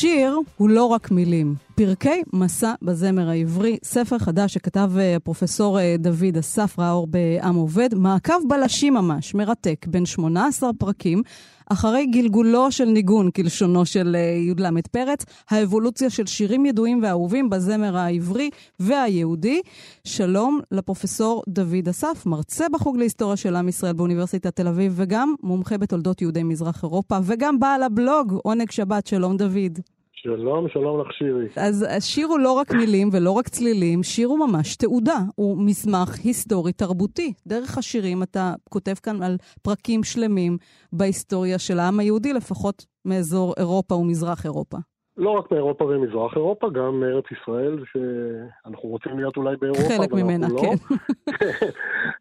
Speaker 3: שיר הוא לא רק מילים. פרקי מסע בזמר העברי, ספר חדש שכתב אה, הפרופסור אה, דוד אסף ראור בעם עובד, מעקב בלשים ממש, מרתק, בין 18 פרקים, אחרי גלגולו של ניגון, כלשונו של אה, י"ל פרץ, האבולוציה של שירים ידועים ואהובים בזמר העברי והיהודי. שלום לפרופסור דוד אסף, מרצה בחוג להיסטוריה של עם ישראל באוניברסיטת תל אביב, וגם מומחה בתולדות יהודי מזרח אירופה, וגם בעל הבלוג, עונג שבת, שלום דוד.
Speaker 5: שלום, שלום לך שירי.
Speaker 3: אז השיר הוא לא רק מילים ולא רק צלילים, שיר הוא ממש תעודה, הוא מסמך היסטורי תרבותי. דרך השירים אתה כותב כאן על פרקים שלמים בהיסטוריה של העם היהודי, לפחות מאזור אירופה ומזרח אירופה.
Speaker 5: לא רק מאירופה ומזרח אירופה, גם מארץ ישראל, שאנחנו רוצים להיות אולי באירופה,
Speaker 3: חלק ממנה,
Speaker 5: לא.
Speaker 3: כן.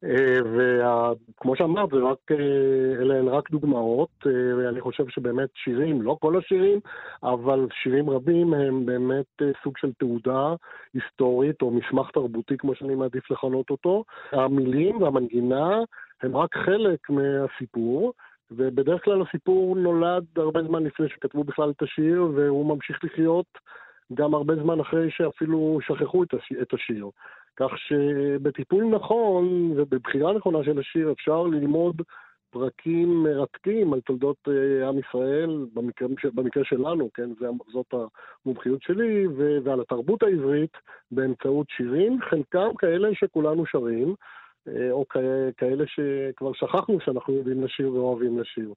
Speaker 3: (laughs)
Speaker 5: וכמו שאמרת, זה רק, אה, אלה הן רק דוגמאות, אה, ואני חושב שבאמת שירים, לא כל השירים, אבל שירים רבים הם באמת אה, סוג של תעודה היסטורית, או מסמך תרבותי, כמו שאני מעדיף לכנות אותו. המילים והמנגינה הם רק חלק מהסיפור. ובדרך כלל הסיפור נולד הרבה זמן לפני שכתבו בכלל את השיר, והוא ממשיך לחיות גם הרבה זמן אחרי שאפילו שכחו את השיר. כך שבטיפול נכון ובבחירה נכונה של השיר אפשר ללמוד פרקים מרתקים על תולדות uh, עם ישראל, במקרה, במקרה שלנו, כן, זאת המומחיות שלי, ועל התרבות העברית באמצעות שירים, חלקם כאלה שכולנו שרים, אה, או כאלה שכבר שכחנו שאנחנו יודעים לשיר ואוהבים לשיר.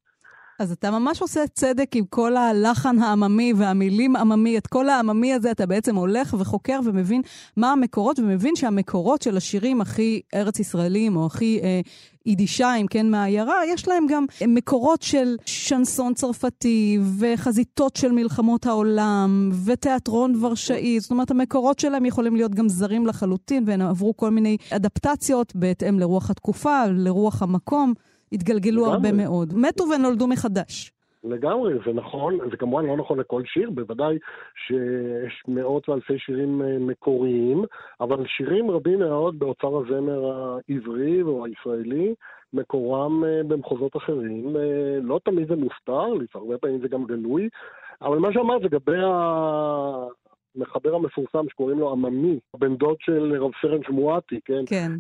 Speaker 3: אז אתה ממש עושה צדק עם כל הלחן העממי והמילים עממי, את כל העממי הזה אתה בעצם הולך וחוקר ומבין מה המקורות, ומבין שהמקורות של השירים הכי ארץ ישראלים או הכי אה, יידישיים, כן, מהעיירה, יש להם גם מקורות של שנסון צרפתי וחזיתות של מלחמות העולם ותיאטרון ורשאי. זאת אומרת, המקורות שלהם יכולים להיות גם זרים לחלוטין, והם עברו כל מיני אדפטציות בהתאם לרוח התקופה, לרוח המקום. התגלגלו לגמרי. הרבה מאוד. מתו ונולדו מחדש.
Speaker 5: לגמרי, זה נכון, זה כמובן לא נכון לכל שיר, בוודאי שיש מאות ואלפי שירים אה, מקוריים, אבל שירים רבים מאוד באוצר הזמר העברי או הישראלי מקורם אה, במחוזות אחרים. אה, לא תמיד זה מוסתר, הרבה פעמים זה גם גלוי, אבל מה שאמרת לגבי המחבר המפורסם שקוראים לו עממי, בן דוד של רב סרן שמואטי, כן?
Speaker 3: כן.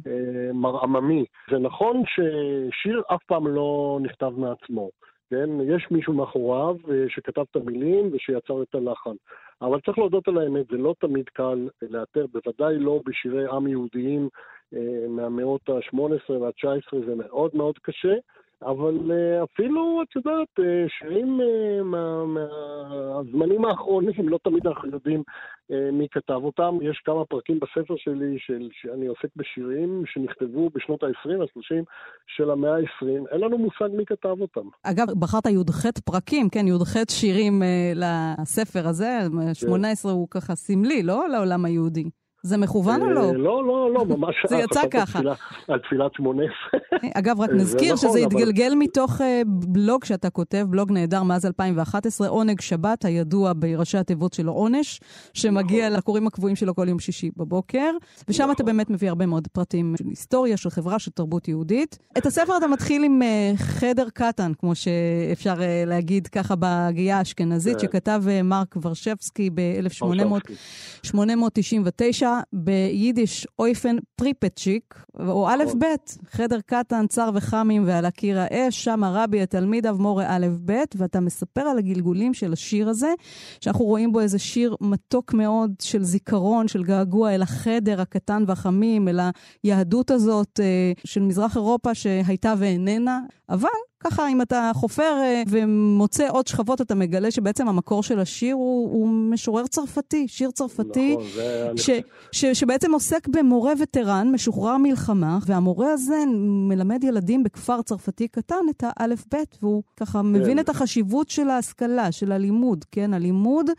Speaker 5: מר עממי. זה נכון ששיר אף פעם לא נכתב מעצמו. כן? יש מישהו מאחוריו שכתב את המילים ושיצר את הלחן. אבל צריך להודות על האמת, זה לא תמיד קל לאתר, בוודאי לא בשירי עם יהודיים אה, מהמאות ה-18 וה-19, זה מאוד מאוד קשה. אבל אה, אפילו, את יודעת, אה, שירים מהזמנים האחרונים, לא תמיד אנחנו יודעים מי כתב אותם. יש כמה פרקים בספר שלי של, שאני עוסק בשירים שנכתבו בשנות ה-20, ה-30 של המאה ה-20. אין לנו מושג מי כתב אותם.
Speaker 3: אגב, בחרת י"ח פרקים, כן, י"ח שירים לספר הזה, 18 כן. הוא ככה סמלי, לא? לעולם היהודי. זה מכוון או לא?
Speaker 5: אה, לא, לא, לא, ממש... (laughs)
Speaker 3: זה יצא ככה.
Speaker 5: על תפילת שמונה עשרה.
Speaker 3: אגב, רק נזכיר שזה נכון, התגלגל מתוך אה, בלוג שאתה כותב, בלוג נהדר מאז 2011, עונג שבת, הידוע בראשי התיבות שלו עונש, שמגיע נכון. לקוראים הקבועים שלו כל יום שישי בבוקר, ושם אתה נכון. באמת מביא הרבה מאוד פרטים של היסטוריה, של חברה, של תרבות יהודית. את הספר אתה מתחיל עם אה, חדר קטן, כמו שאפשר להגיד ככה בהגייה האשכנזית, כן. שכתב מרק ורשבסקי ב-1899. ביידיש אויפן פריפצ'יק, או א' נכון. ב', חדר קטן, צר וחמים ועל הקיר האש, שם הרבי, התלמידיו, מורה א' ב', ואתה מספר על הגלגולים של השיר הזה, שאנחנו רואים בו איזה שיר מתוק מאוד של זיכרון, של געגוע אל החדר הקטן והחמים, אל היהדות הזאת אה, של מזרח אירופה שהייתה ואיננה, אבל ככה, אם אתה חופר אה, ומוצא עוד שכבות, אתה מגלה שבעצם המקור של השיר הוא, הוא משורר צרפתי, שיר צרפתי, נכון, זה... ש, ש, שבעצם עוסק במורה וטרן, משוחרר מלחמה, והמורה הזה מלמד ילדים בכפר צרפתי קטן את האלף-בית, והוא ככה כן. מבין את החשיבות של ההשכלה, של הלימוד, כן? הלימוד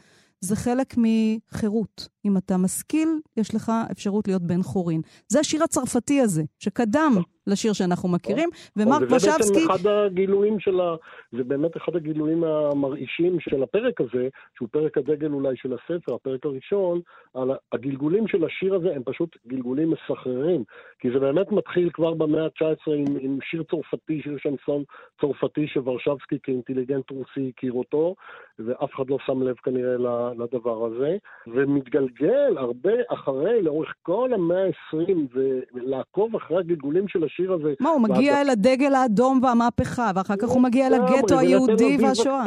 Speaker 3: זה חלק מחירות. אם אתה משכיל, יש לך אפשרות להיות בן חורין. זה השיר הצרפתי הזה, שקדם לשיר שאנחנו מכירים, ומרק ושבסקי...
Speaker 5: זה בעצם אחד הגילויים של ה... זה באמת אחד הגילויים המרעישים של הפרק הזה, שהוא פרק הדגל אולי של הספר, הפרק הראשון, על הגלגולים של השיר הזה הם פשוט גלגולים מסחררים. כי זה באמת מתחיל כבר במאה ה-19 עם, עם שיר צרפתי, שיר שנסון צרפתי שוורשבסקי כאינטליגנט רוסי הכיר אותו, ואף אחד לא שם לב כנראה לדבר הזה, ומתגלגל הרבה אחרי, לאורך כל המאה ה-20, ולעקוב אחרי הגלגולים של השיר הזה.
Speaker 3: מה, הוא מגיע ואתה... אל הדגל האדום והמהפכה, ואחר כך הוא מגיע אל הגטו היהודי והשואה.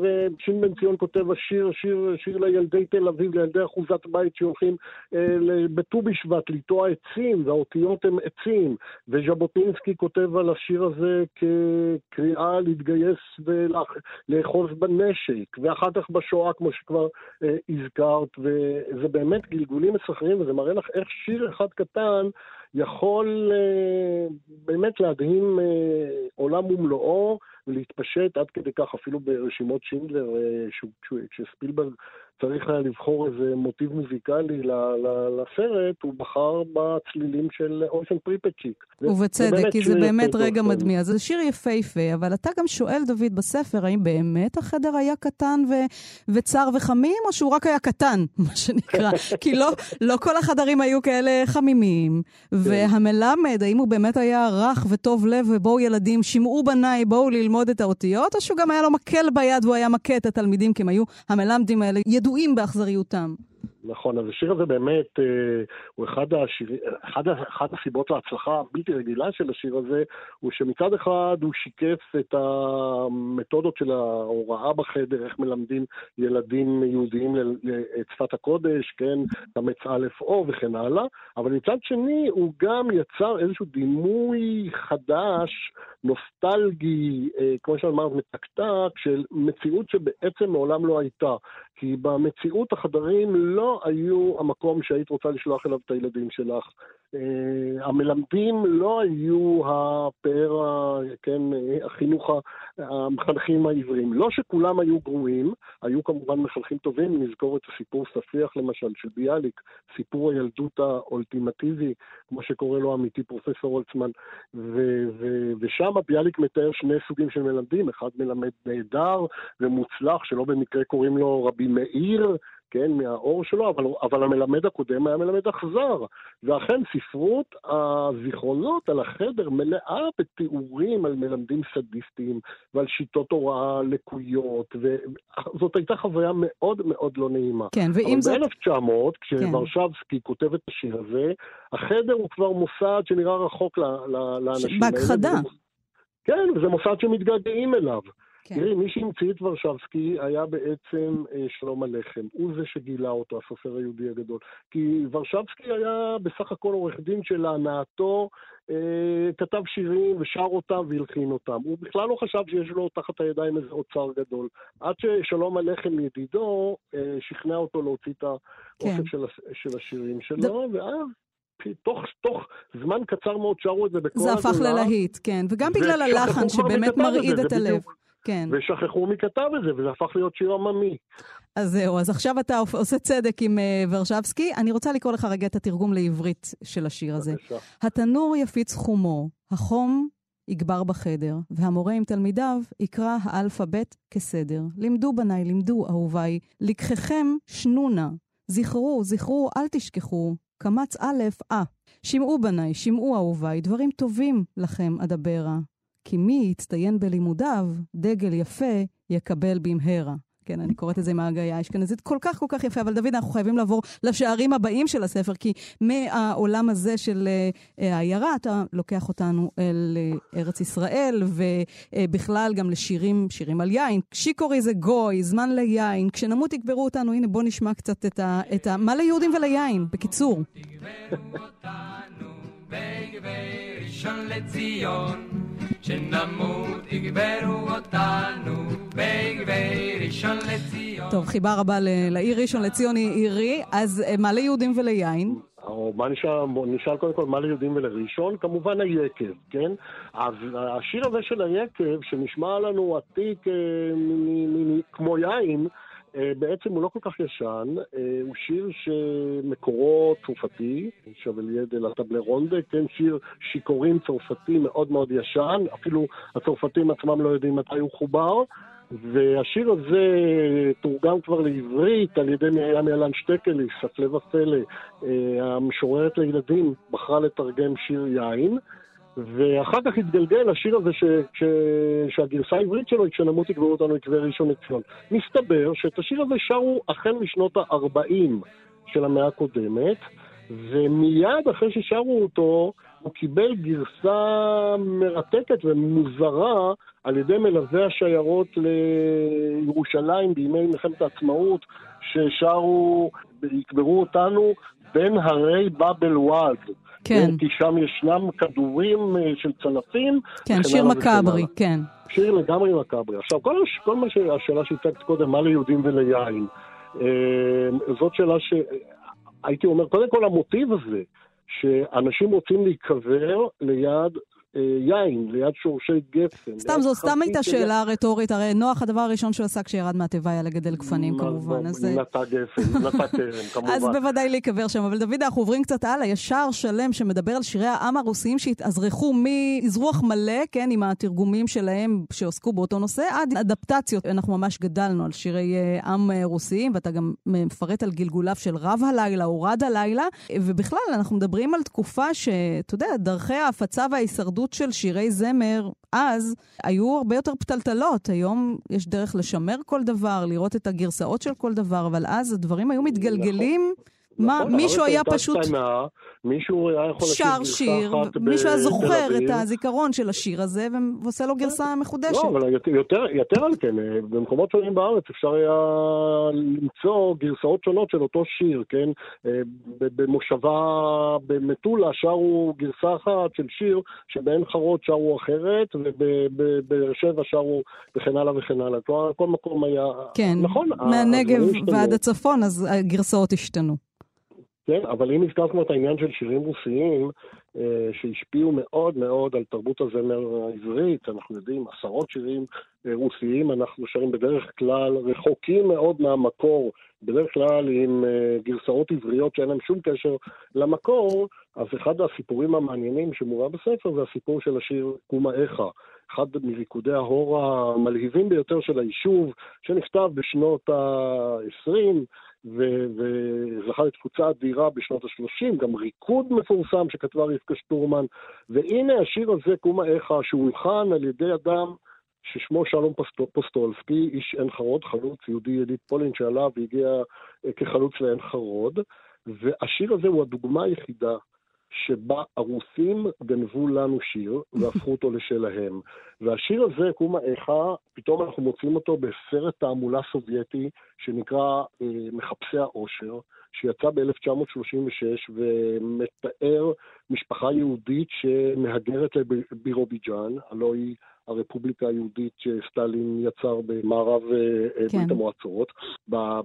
Speaker 5: ושין בן ציון כותב השיר, שיר, שיר לילדי תל אביב, לילדי אחוזת בית שהולכים אה, בט"ו בשבט לטוע עצים, והאותיות הם עצים. וז'בוטינסקי כותב על השיר הזה כקריאה להתגייס ולאחוז בנשק, ואחר כך בשואה, כמו שכבר אה, הזכרת, וזה באמת גלגולים מסחררים, וזה מראה לך איך שיר אחד קטן יכול אה, באמת להדהים אה, עולם ומלואו ולהתפשט עד כדי כך אפילו ברשימות שינדלר, אה, כשספילברג צריך היה לבחור איזה מוטיב מוזיקלי לסרט, הוא בחר בצלילים של אופן פריפצ'יק.
Speaker 3: ובצדק, כי זה באמת רגע מדמיע. זה שיר יפהפה, אבל אתה גם שואל, דוד, בספר, האם באמת החדר היה קטן ו... וצר וחמים, או שהוא רק היה קטן, (laughs) מה שנקרא? (laughs) כי לא, לא כל החדרים היו כאלה חמימים. כן. והמלמד, האם הוא באמת היה רך וטוב לב, ובואו ילדים, שמעו בניי, בואו ללמוד את האותיות, או שהוא גם היה לו מקל ביד והוא היה מכה את התלמידים, כי הם היו, המלמדים האלה, ידעו ידועים באכזריותם.
Speaker 5: נכון, אז השיר הזה באמת אה, הוא אחד, השיר, אחד, אחד הסיבות להצלחה הבלתי רגילה של השיר הזה, הוא שמצד אחד הוא שיקף את המתודות של ההוראה בחדר, איך מלמדים ילדים יהודיים את שפת הקודש, כן, קמץ א' או וכן הלאה, אבל מצד שני הוא גם יצר איזשהו דימוי חדש, נוסטלגי, אה, כמו שאמרת, מתקתק, של מציאות שבעצם מעולם לא הייתה. כי במציאות החדרים לא היו המקום שהיית רוצה לשלוח אליו את הילדים שלך. Uh, המלמדים לא היו הפאר, כן, החינוך, המחנכים העבריים. לא שכולם היו גרועים, היו כמובן מחנכים טובים, נזכור את הסיפור ספיח למשל, של ביאליק, סיפור הילדות האולטימטיבי, כמו שקורא לו עמיתי פרופסור הולצמן, ו- ו- ושם ביאליק מתאר שני סוגים של מלמדים, אחד מלמד נהדר ומוצלח, שלא במקרה קוראים לו רבי מאיר, כן, מהאור שלו, אבל, אבל המלמד הקודם היה מלמד אכזר. ואכן ספרות הזיכרונות על החדר מלאה בתיאורים על מלמדים סדיסטיים ועל שיטות הוראה לקויות, וזאת הייתה חוויה מאוד מאוד לא נעימה.
Speaker 3: כן, ואם זאת...
Speaker 5: אבל ב-1900, כשוורשבסקי כן. כותב את השיר הזה, החדר הוא כבר מוסד שנראה רחוק לאנשים
Speaker 3: האלה. בהכחדה.
Speaker 5: כן, וזה מוסד שמתגעגעים אליו. כן. תראי, מי שהמציא את ורשבסקי היה בעצם אה, שלום הלחם. הוא זה שגילה אותו, הסופר היהודי הגדול. כי ורשבסקי היה בסך הכל עורך דין שלהנאתו אה, כתב שירים ושר אותם והלחין אותם. הוא בכלל לא חשב שיש לו תחת הידיים איזה אוצר גדול. עד ששלום הלחם ידידו אה, שכנע אותו להוציא את האוסף כן. של, של השירים שלו, ד... ואז... תוך, תוך זמן קצר מאוד שרו את זה בכל
Speaker 3: הגולה. זה הפך ללהיט, כן. וגם בגלל הלחן שבאמת מרעיד את הלב. כן.
Speaker 5: ושכחו מי כתב את זה, וזה הפך להיות שיר עממי.
Speaker 3: אז זהו, אז עכשיו אתה עושה צדק עם uh, ורשבסקי. אני רוצה לקרוא לך רגע את התרגום לעברית של השיר הזה. בבקשה. התנור יפיץ חומו, החום יגבר בחדר, והמורה עם תלמידיו יקרא האלפבית כסדר. לימדו בניי, לימדו אהוביי, לקחכם שנונה. זכרו, זכרו, אל תשכחו, קמץ א', אה. שמעו בניי, שמעו אהוביי, דברים טובים לכם אדברה. כי מי יצטיין בלימודיו, דגל יפה יקבל במהרה. כן, אני קוראת את זה מהגאיה, איזה כל כך כל כך יפה, אבל דוד, אנחנו חייבים לעבור לשערים הבאים של הספר, כי מהעולם הזה של העיירה, אתה לוקח אותנו אל uh, ארץ ישראל, ובכלל גם לשירים, שירים על יין. שיקורי זה גוי, זמן ליין, כשנמות יקברו אותנו, הנה בוא נשמע קצת את ה... את ה מה ליהודים וליין, בקיצור. ראשון לציון, שנמות יגברו אותנו בגבי ראשון לציון. טוב, חיבה רבה לעיר ראשון לציון היא עירי, אז אה, מה ליהודים וליין?
Speaker 5: או מה נשאל, נשאל קודם כל מה ליהודים ולראשון? כמובן היקב, כן? אז השיר הזה של היקב, שנשמע לנו עתיק אה, כמו יין, בעצם הוא לא כל כך ישן, אה, הוא שיר שמקורו צרפתי, שבליה דה לטבלרונדה, כן, שיר שיכורים צרפתי מאוד מאוד ישן, אפילו הצרפתים עצמם לא יודעים מתי הוא חובר, והשיר הזה תורגם כבר לעברית על ידי מרים ילן שטקליס, הפלא ופלא, אה, המשוררת לילדים בחרה לתרגם שיר יין. ואחר כך התגלגל השיר הזה ש, ש, שהגרסה העברית שלו היא כשנמות יקברו אותנו יקבי ראשון לציון. מסתבר שאת השיר הזה שרו החל משנות ה-40 של המאה הקודמת, ומיד אחרי ששרו אותו, הוא קיבל גרסה מרתקת ומוזרה על ידי מלווי השיירות לירושלים בימי מלחמת העצמאות, ששרו, יקברו אותנו בין הרי באבל וואד. כן. כי שם ישנם כדורים אה, של צלפים.
Speaker 3: כן, שיר מקאברי, כן.
Speaker 5: שיר לגמרי מקאברי. עכשיו, כל, הש, כל מה שהשאלה שהצגת קודם, מה ליהודים וליין, אה, זאת שאלה שהייתי אומר, קודם כל המוטיב הזה, שאנשים רוצים להיקבר ליד יין ליד שורשי גפן.
Speaker 3: סתם, זו סתם הייתה שאלה רטורית, הרי נוח הדבר הראשון שהוא עשה כשירד מהתיבה היה לגדל גפנים כמובן.
Speaker 5: אז... נטע גפן, נטע כרם (laughs) כמובן.
Speaker 3: אז בוודאי להיקבר שם. אבל דוד, אנחנו עוברים קצת הלאה, יש שער שלם שמדבר על שירי העם הרוסיים שהתאזרחו מאזרוח מלא, כן, עם התרגומים שלהם שעוסקו באותו נושא, עד אדפטציות. אנחנו ממש גדלנו על שירי אה, עם אה, רוסיים, ואתה גם מפרט על גלגוליו של רב הלילה או רד הלילה, ובכלל, אנחנו מדברים על תקופה שאתה יודע, דרכי ההפצה וההישרדות ההישרדות של שירי זמר אז היו הרבה יותר פתלתלות. היום יש דרך לשמר כל דבר, לראות את הגרסאות של כל דבר, אבל אז הדברים היו מתגלגלים. נכון. מה, נכון, מישהו היה פשוט... קטנה,
Speaker 5: מישהו היה יכול
Speaker 3: שר שיר, מישהו היה זוכר את הזיכרון של השיר הזה ועושה לו גרסה מחודשת.
Speaker 5: לא, אבל יותר, יותר על כן, במקומות שונים בארץ אפשר היה למצוא גרסאות שונות של אותו שיר, כן? אה, במושבה במטולה שרו גרסה אחת של שיר שבעין חרוד שרו אחרת, ובבאר שבע שרו וכן הלאה וכן הלאה. כל מקום היה...
Speaker 3: כן, נכון, מהנגב ועד הצפון, אז הגרסאות השתנו.
Speaker 5: כן? אבל אם הזכרת כבר את העניין של שירים רוסיים, אה, שהשפיעו מאוד מאוד על תרבות הזמר העברית, אנחנו יודעים, עשרות שירים אה, רוסיים, אנחנו שרים בדרך כלל רחוקים מאוד מהמקור, בדרך כלל עם אה, גרסאות עבריות שאין להם שום קשר למקור, אז אחד הסיפורים המעניינים שמובא בספר זה הסיפור של השיר קומאיך, אחד מריקודי ההור המלהיבים ביותר של היישוב, שנכתב בשנות ה-20, וזכה לתפוצה אדירה בשנות ה-30, גם ריקוד מפורסם שכתבה רבקה שטורמן, והנה השיר הזה, קומה איכה, שהולחן על ידי אדם ששמו שלום פוסטולסקי, איש עין חרוד, חלוץ יהודי יליד פולין שעלה והגיע אה, כחלוץ לעין חרוד, והשיר הזה הוא הדוגמה היחידה שבה הרוסים גנבו לנו שיר והפכו אותו לשלהם. והשיר הזה, קומה איכה, פתאום אנחנו מוצאים אותו בסרט תעמולה סובייטי שנקרא אה, מחפשי האושר, שיצא ב-1936 ומתאר משפחה יהודית שמהגרת לבירוביג'אן, הלוא היא הרפובליקה היהודית שסטלין יצר במערב אה, אה, כן. ברית המועצות,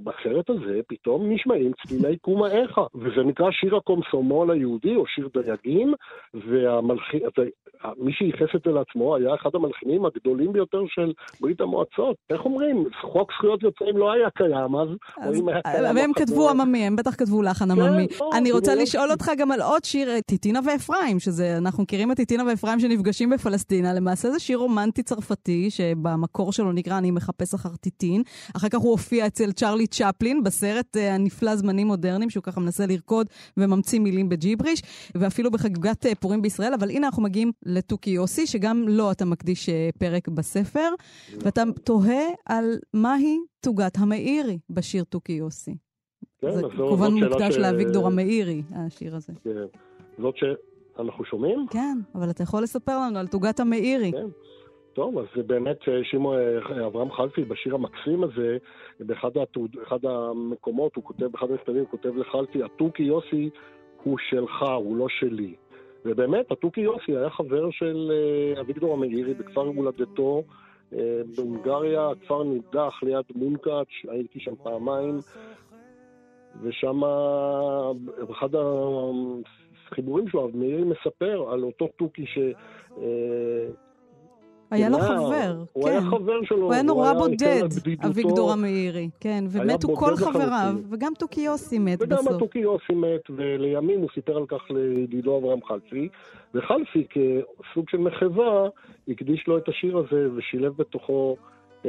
Speaker 5: בסרט הזה פתאום נשמעים צלילי קומה איכה, וזה נקרא שיר הקומסומול היהודי או שיר דייגים, ומי שייחס את זה לעצמו היה אחד המלחינים הגדולים ביותר של ברית המועצות. איך אומרים? חוק זכויות יוצרים לא היה קיים אז,
Speaker 3: או אם היה קיים... והם כתבו עממי, הם בטח כתבו לחן כן, עממי. אני רוצה לשאול אותך גם על עוד שיר, טיטינה ואפרים, שזה, אנחנו מכירים את טיטינה ואפרים שנפגשים בפלסטינה, למעשה זה שיר רומנטי צרפתי, שבמקור שלו נקרא אני מחפש אחר טיטין. אחר כך הוא הופיע אצל צ'רלי צ'פלין בסרט אה, הנפלא זמנים מודרניים, שהוא ככה מנסה לרקוד וממציא מילים בג'יבריש, ואפילו בחגיגת אה, פורים בישראל. אבל הנה אנחנו מגיעים לתוכי יוסי, שגם לו אתה מקדיש אה, פרק בספר, ואתה תוהה על מהי תוגת המאירי בשיר תוכי יוסי. כן, זה כמובן מוקדש ש... לאביגדור המאירי, השיר הזה.
Speaker 5: כן. זאת שאנחנו שומעים?
Speaker 3: כן, אבל אתה יכול לספר לנו על תוגת המאירי. כן.
Speaker 5: טוב, אז באמת אה, שמעון אה, אברהם חלפי בשיר המקסים הזה, באחד התעוד, המקומות, הוא כותב, באחד המכתבים הוא כותב לחלפי, התוכי יוסי הוא שלך, הוא לא שלי. ובאמת, התוכי יוסי היה חבר של אה, אביגדור המאירי בכפר הולדתו בהונגריה, הכפר נידח ליד מונקאץ', הייתי שם פעמיים, ושם אחד החיבורים שלו, מאירי מספר על אותו תוכי ש...
Speaker 3: היה לו חבר,
Speaker 5: הוא כן. הוא היה חבר שלו.
Speaker 3: הוא היה נורא בודד, אביגדור המאירי, כן, ומתו כל חבריו, וגם תוכי יוסי מת
Speaker 5: וגם
Speaker 3: בסוף.
Speaker 5: וגם תוכי יוסי מת, ולימים הוא סיפר על כך לידידו אברהם חלפי, וחלפי כסוג של מחווה הקדיש לו את השיר הזה ושילב בתוכו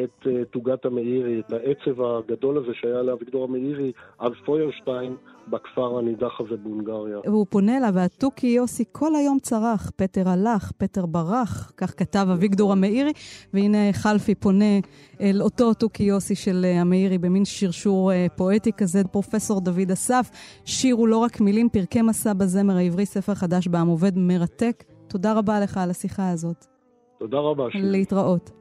Speaker 5: את uh, תוגת המאירי, את העצב הגדול הזה שהיה לאביגדור המאירי, אז פוירשטיין, בכפר הנידח הזה בהונגריה.
Speaker 3: והוא פונה אליו, והתוכי יוסי כל היום צרח, פטר הלך, פטר ברח, כך כתב אביגדור המאירי, והנה חלפי פונה אל אותו תוכי יוסי של אה, המאירי במין שרשור uh, פואטי כזה, פרופסור דוד אסף. שיר הוא לא רק מילים, פרקי מסע בזמר העברי, ספר חדש בעם עובד, מרתק. תודה רבה לך על השיחה הזאת.
Speaker 5: תודה רבה.
Speaker 3: להתראות.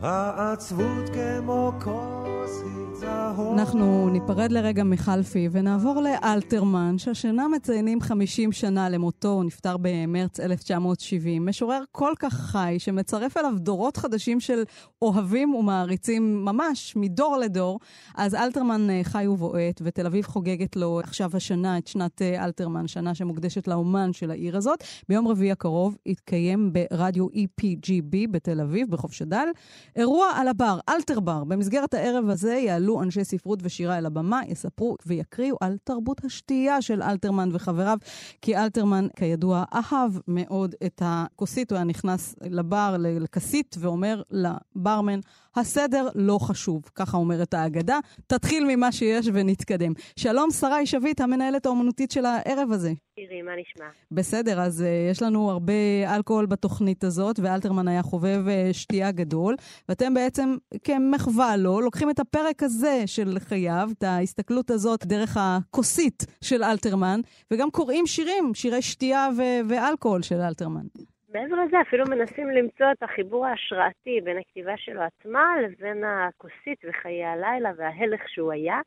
Speaker 6: העצבות כמו כוסית זהוב.
Speaker 3: אנחנו ניפרד לרגע מחלפי ונעבור לאלתרמן, שהשנה מציינים 50 שנה למותו, הוא נפטר במרץ 1970. משורר כל כך חי, שמצרף אליו דורות חדשים של אוהבים ומעריצים ממש מדור לדור. אז אלתרמן אה, חי ובועט, ותל אביב חוגגת לו עכשיו השנה את שנת אה, אלתרמן, שנה שמוקדשת לאומן של העיר הזאת. ביום רביעי הקרוב יתקיים ברדיו EPGB בתל אביב, בחוף שדל. אירוע על הבר, אלתר בר. במסגרת הערב הזה יעלו אנשי ספרות ושירה אל הבמה, יספרו ויקריאו על תרבות השתייה של אלתרמן וחבריו, כי אלתרמן, כידוע, אהב מאוד את הכוסית, הוא היה נכנס לבר, לכסית, ואומר לברמן, הסדר לא חשוב, ככה אומרת האגדה. תתחיל ממה שיש ונתקדם. שלום, שרי שביט, המנהלת האומנותית של הערב הזה.
Speaker 7: תראי, מה נשמע?
Speaker 3: בסדר, אז uh, יש לנו הרבה אלכוהול בתוכנית הזאת, ואלתרמן היה חובב uh, שתייה גדול, ואתם בעצם, כמחווה לו, לוקחים את הפרק הזה של חייו, את ההסתכלות הזאת דרך הכוסית של אלתרמן, וגם קוראים שירים, שירי שתייה ו- ואלכוהול של אלתרמן.
Speaker 7: מעבר לזה, אפילו מנסים למצוא את החיבור ההשראתי בין הכתיבה שלו עצמה לבין הכוסית וחיי הלילה וההלך שהוא היה.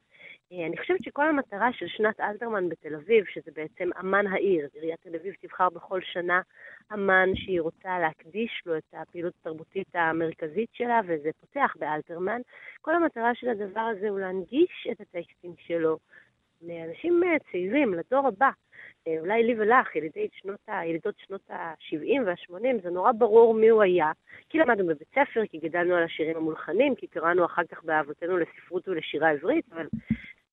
Speaker 7: אה, אני חושבת שכל המטרה של שנת אלתרמן בתל אביב, שזה בעצם אמן העיר, עיריית תל אביב תבחר בכל שנה אמן שהיא רוצה להקדיש לו את הפעילות התרבותית המרכזית שלה, וזה פותח באלתרמן. כל המטרה של הדבר הזה הוא להנגיש את הטקסטים שלו לאנשים אה, צעירים, לדור הבא. אה, אולי לי ולך, ילידות שנות, ה, ילידות שנות ה-70 וה-80, זה נורא ברור מי הוא היה. כי למדנו בבית ספר, כי גדלנו על השירים המולחנים, כי קראנו אחר כך באהבותינו לספרות ולשירה עברית, אבל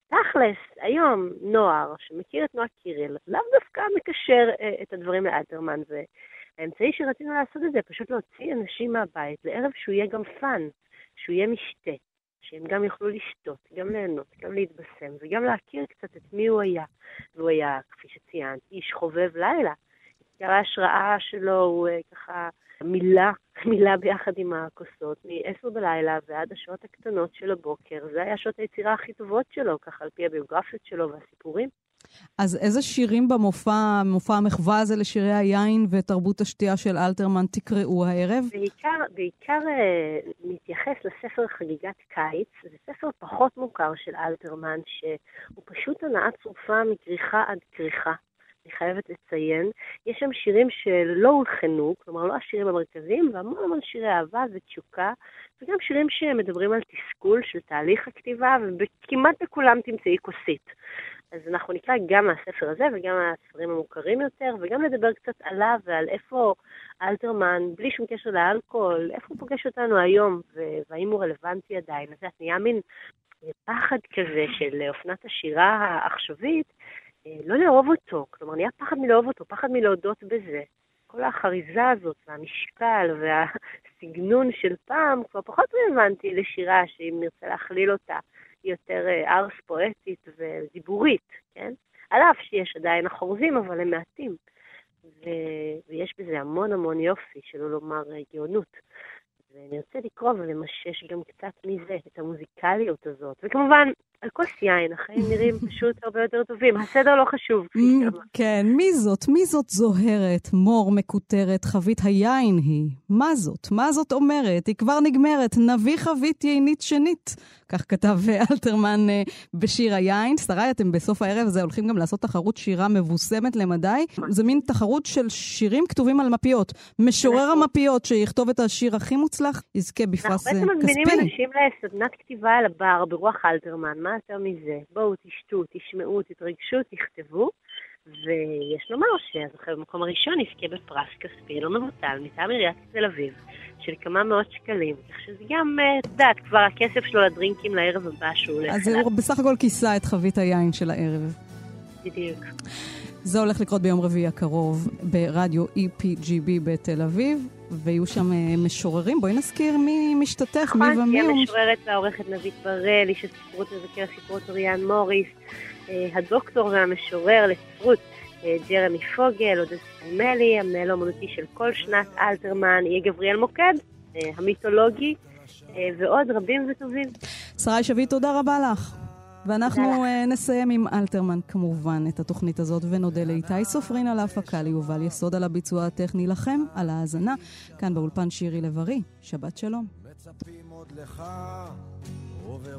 Speaker 7: תכלס, היום נוער שמכיר את נועה קירל, לאו דווקא מקשר אה, את הדברים לאלתרמן, ו... האמצעי שרצינו לעשות את זה, פשוט להוציא אנשים מהבית לערב שהוא יהיה גם fun, שהוא יהיה משתה, שהם גם יוכלו לשתות, גם ליהנות, גם להתבשם, וגם להכיר קצת את מי הוא היה. והוא היה, כפי שציינת, איש חובב לילה. עיקר ההשראה שלו הוא אה, ככה מילה, מילה ביחד עם הכוסות, מ-10 בלילה ועד השעות הקטנות של הבוקר. זה היה שעות היצירה הכי טובות שלו, ככה על פי הביוגרפיות שלו והסיפורים.
Speaker 3: אז איזה שירים במופע, מופע המחווה הזה לשירי היין ותרבות השתייה של אלתרמן תקראו הערב?
Speaker 7: בעיקר, בעיקר אה, נתייחס לספר חגיגת קיץ. זה ספר פחות מוכר של אלתרמן, שהוא פשוט הנאה צרופה מכריכה עד כריכה. אני חייבת לציין. יש שם שירים שלא הולחנו, כלומר לא השירים המרכזיים, והמון המון שירי אהבה ותשוקה, וגם שירים שמדברים על תסכול של תהליך הכתיבה, וכמעט בכולם תמצאי כוסית. אז אנחנו נקרא גם מהספר הזה וגם מהספרים המוכרים יותר, וגם נדבר קצת עליו ועל איפה אלתרמן, בלי שום קשר לאלכוהול, איפה הוא פוגש אותנו היום, והאם הוא רלוונטי עדיין. אז את נהיה מין פחד כזה של אופנת השירה העכשווית, לא לאהוב אותו. כלומר, נהיה פחד מלאהוב אותו, פחד מלהודות בזה. כל החריזה הזאת, והמשקל, והסגנון של פעם, כבר פחות רלוונטי לשירה, שאם נרצה להכליל אותה, היא יותר אה, ארס פואטית ודיבורית, כן? על אף שיש עדיין החורזים, אבל הם מעטים. ו... ויש בזה המון המון יופי, שלא לומר אה, גאונות. ואני רוצה לקרוא ולמשש גם קצת מזה, את המוזיקליות הזאת. וכמובן, על כוס יין, החיים נראים (laughs) פשוט הרבה יותר טובים. הסדר לא חשוב, כפי שאמרת.
Speaker 3: כן, מי זאת? מי זאת זוהרת, מור מקוטרת, חבית היין היא? מה זאת? מה זאת אומרת? היא כבר נגמרת, נביא חבית יינית שנית. כך כתב (laughs) אלתרמן אה, בשיר היין. שרי, אתם בסוף הערב הזה הולכים גם לעשות תחרות שירה מבוסמת למדי. זה מין תחרות של שירים כתובים על מפיות. משורר המפיות שיכתוב את השיר הכי מוצלח, יזכה בפרס כספי.
Speaker 7: אנחנו בעצם מזמינים אנשים לסדנת כתיבה על הבר ברוח אלתרמן. מה יותר מזה? בואו, תשתו, תשמעו, תתרגשו, תכתבו. ויש לומר שהזוכה במקום הראשון יזכה בפרס כספי לא מבוטל מטעם עיריית תל אביב של כמה מאות שקלים. כך שזה גם, אה, את יודעת, כבר הכסף שלו לדרינקים לערב הבא שהוא הולך
Speaker 3: אז הוא בסך הכל כיסה את חבית היין של הערב.
Speaker 7: בדיוק.
Speaker 3: זה הולך לקרות ביום רביעי הקרוב ברדיו EPGB בתל אביב, ויהיו שם אה, משוררים. בואי נזכיר מי משתתף, מי
Speaker 7: נכון,
Speaker 3: ומי.
Speaker 7: תהיה המשוררת והעורכת נבית בראל, איש הספרות מבקר הספרות אוריאן מוריס, אה, הדוקטור והמשורר לספרות אה, ג'רמי פוגל, עודד סטרמלי, המנהל האומנותי של כל שנת אלתרמן, יהיה גבריאל מוקד, המיתולוגי, ועוד רבים וטובים.
Speaker 3: שרי שביט, תודה רבה לך. ואנחנו uh, נסיים עם אלתרמן כמובן את התוכנית הזאת, ונודה לאיתי סופרין על ההפקה, ליובל יסוד על הביצוע הטכני לכם, על ההאזנה. כאן באולפן שירי לב-ארי, שבת שלום. מצפים עוד לך עובר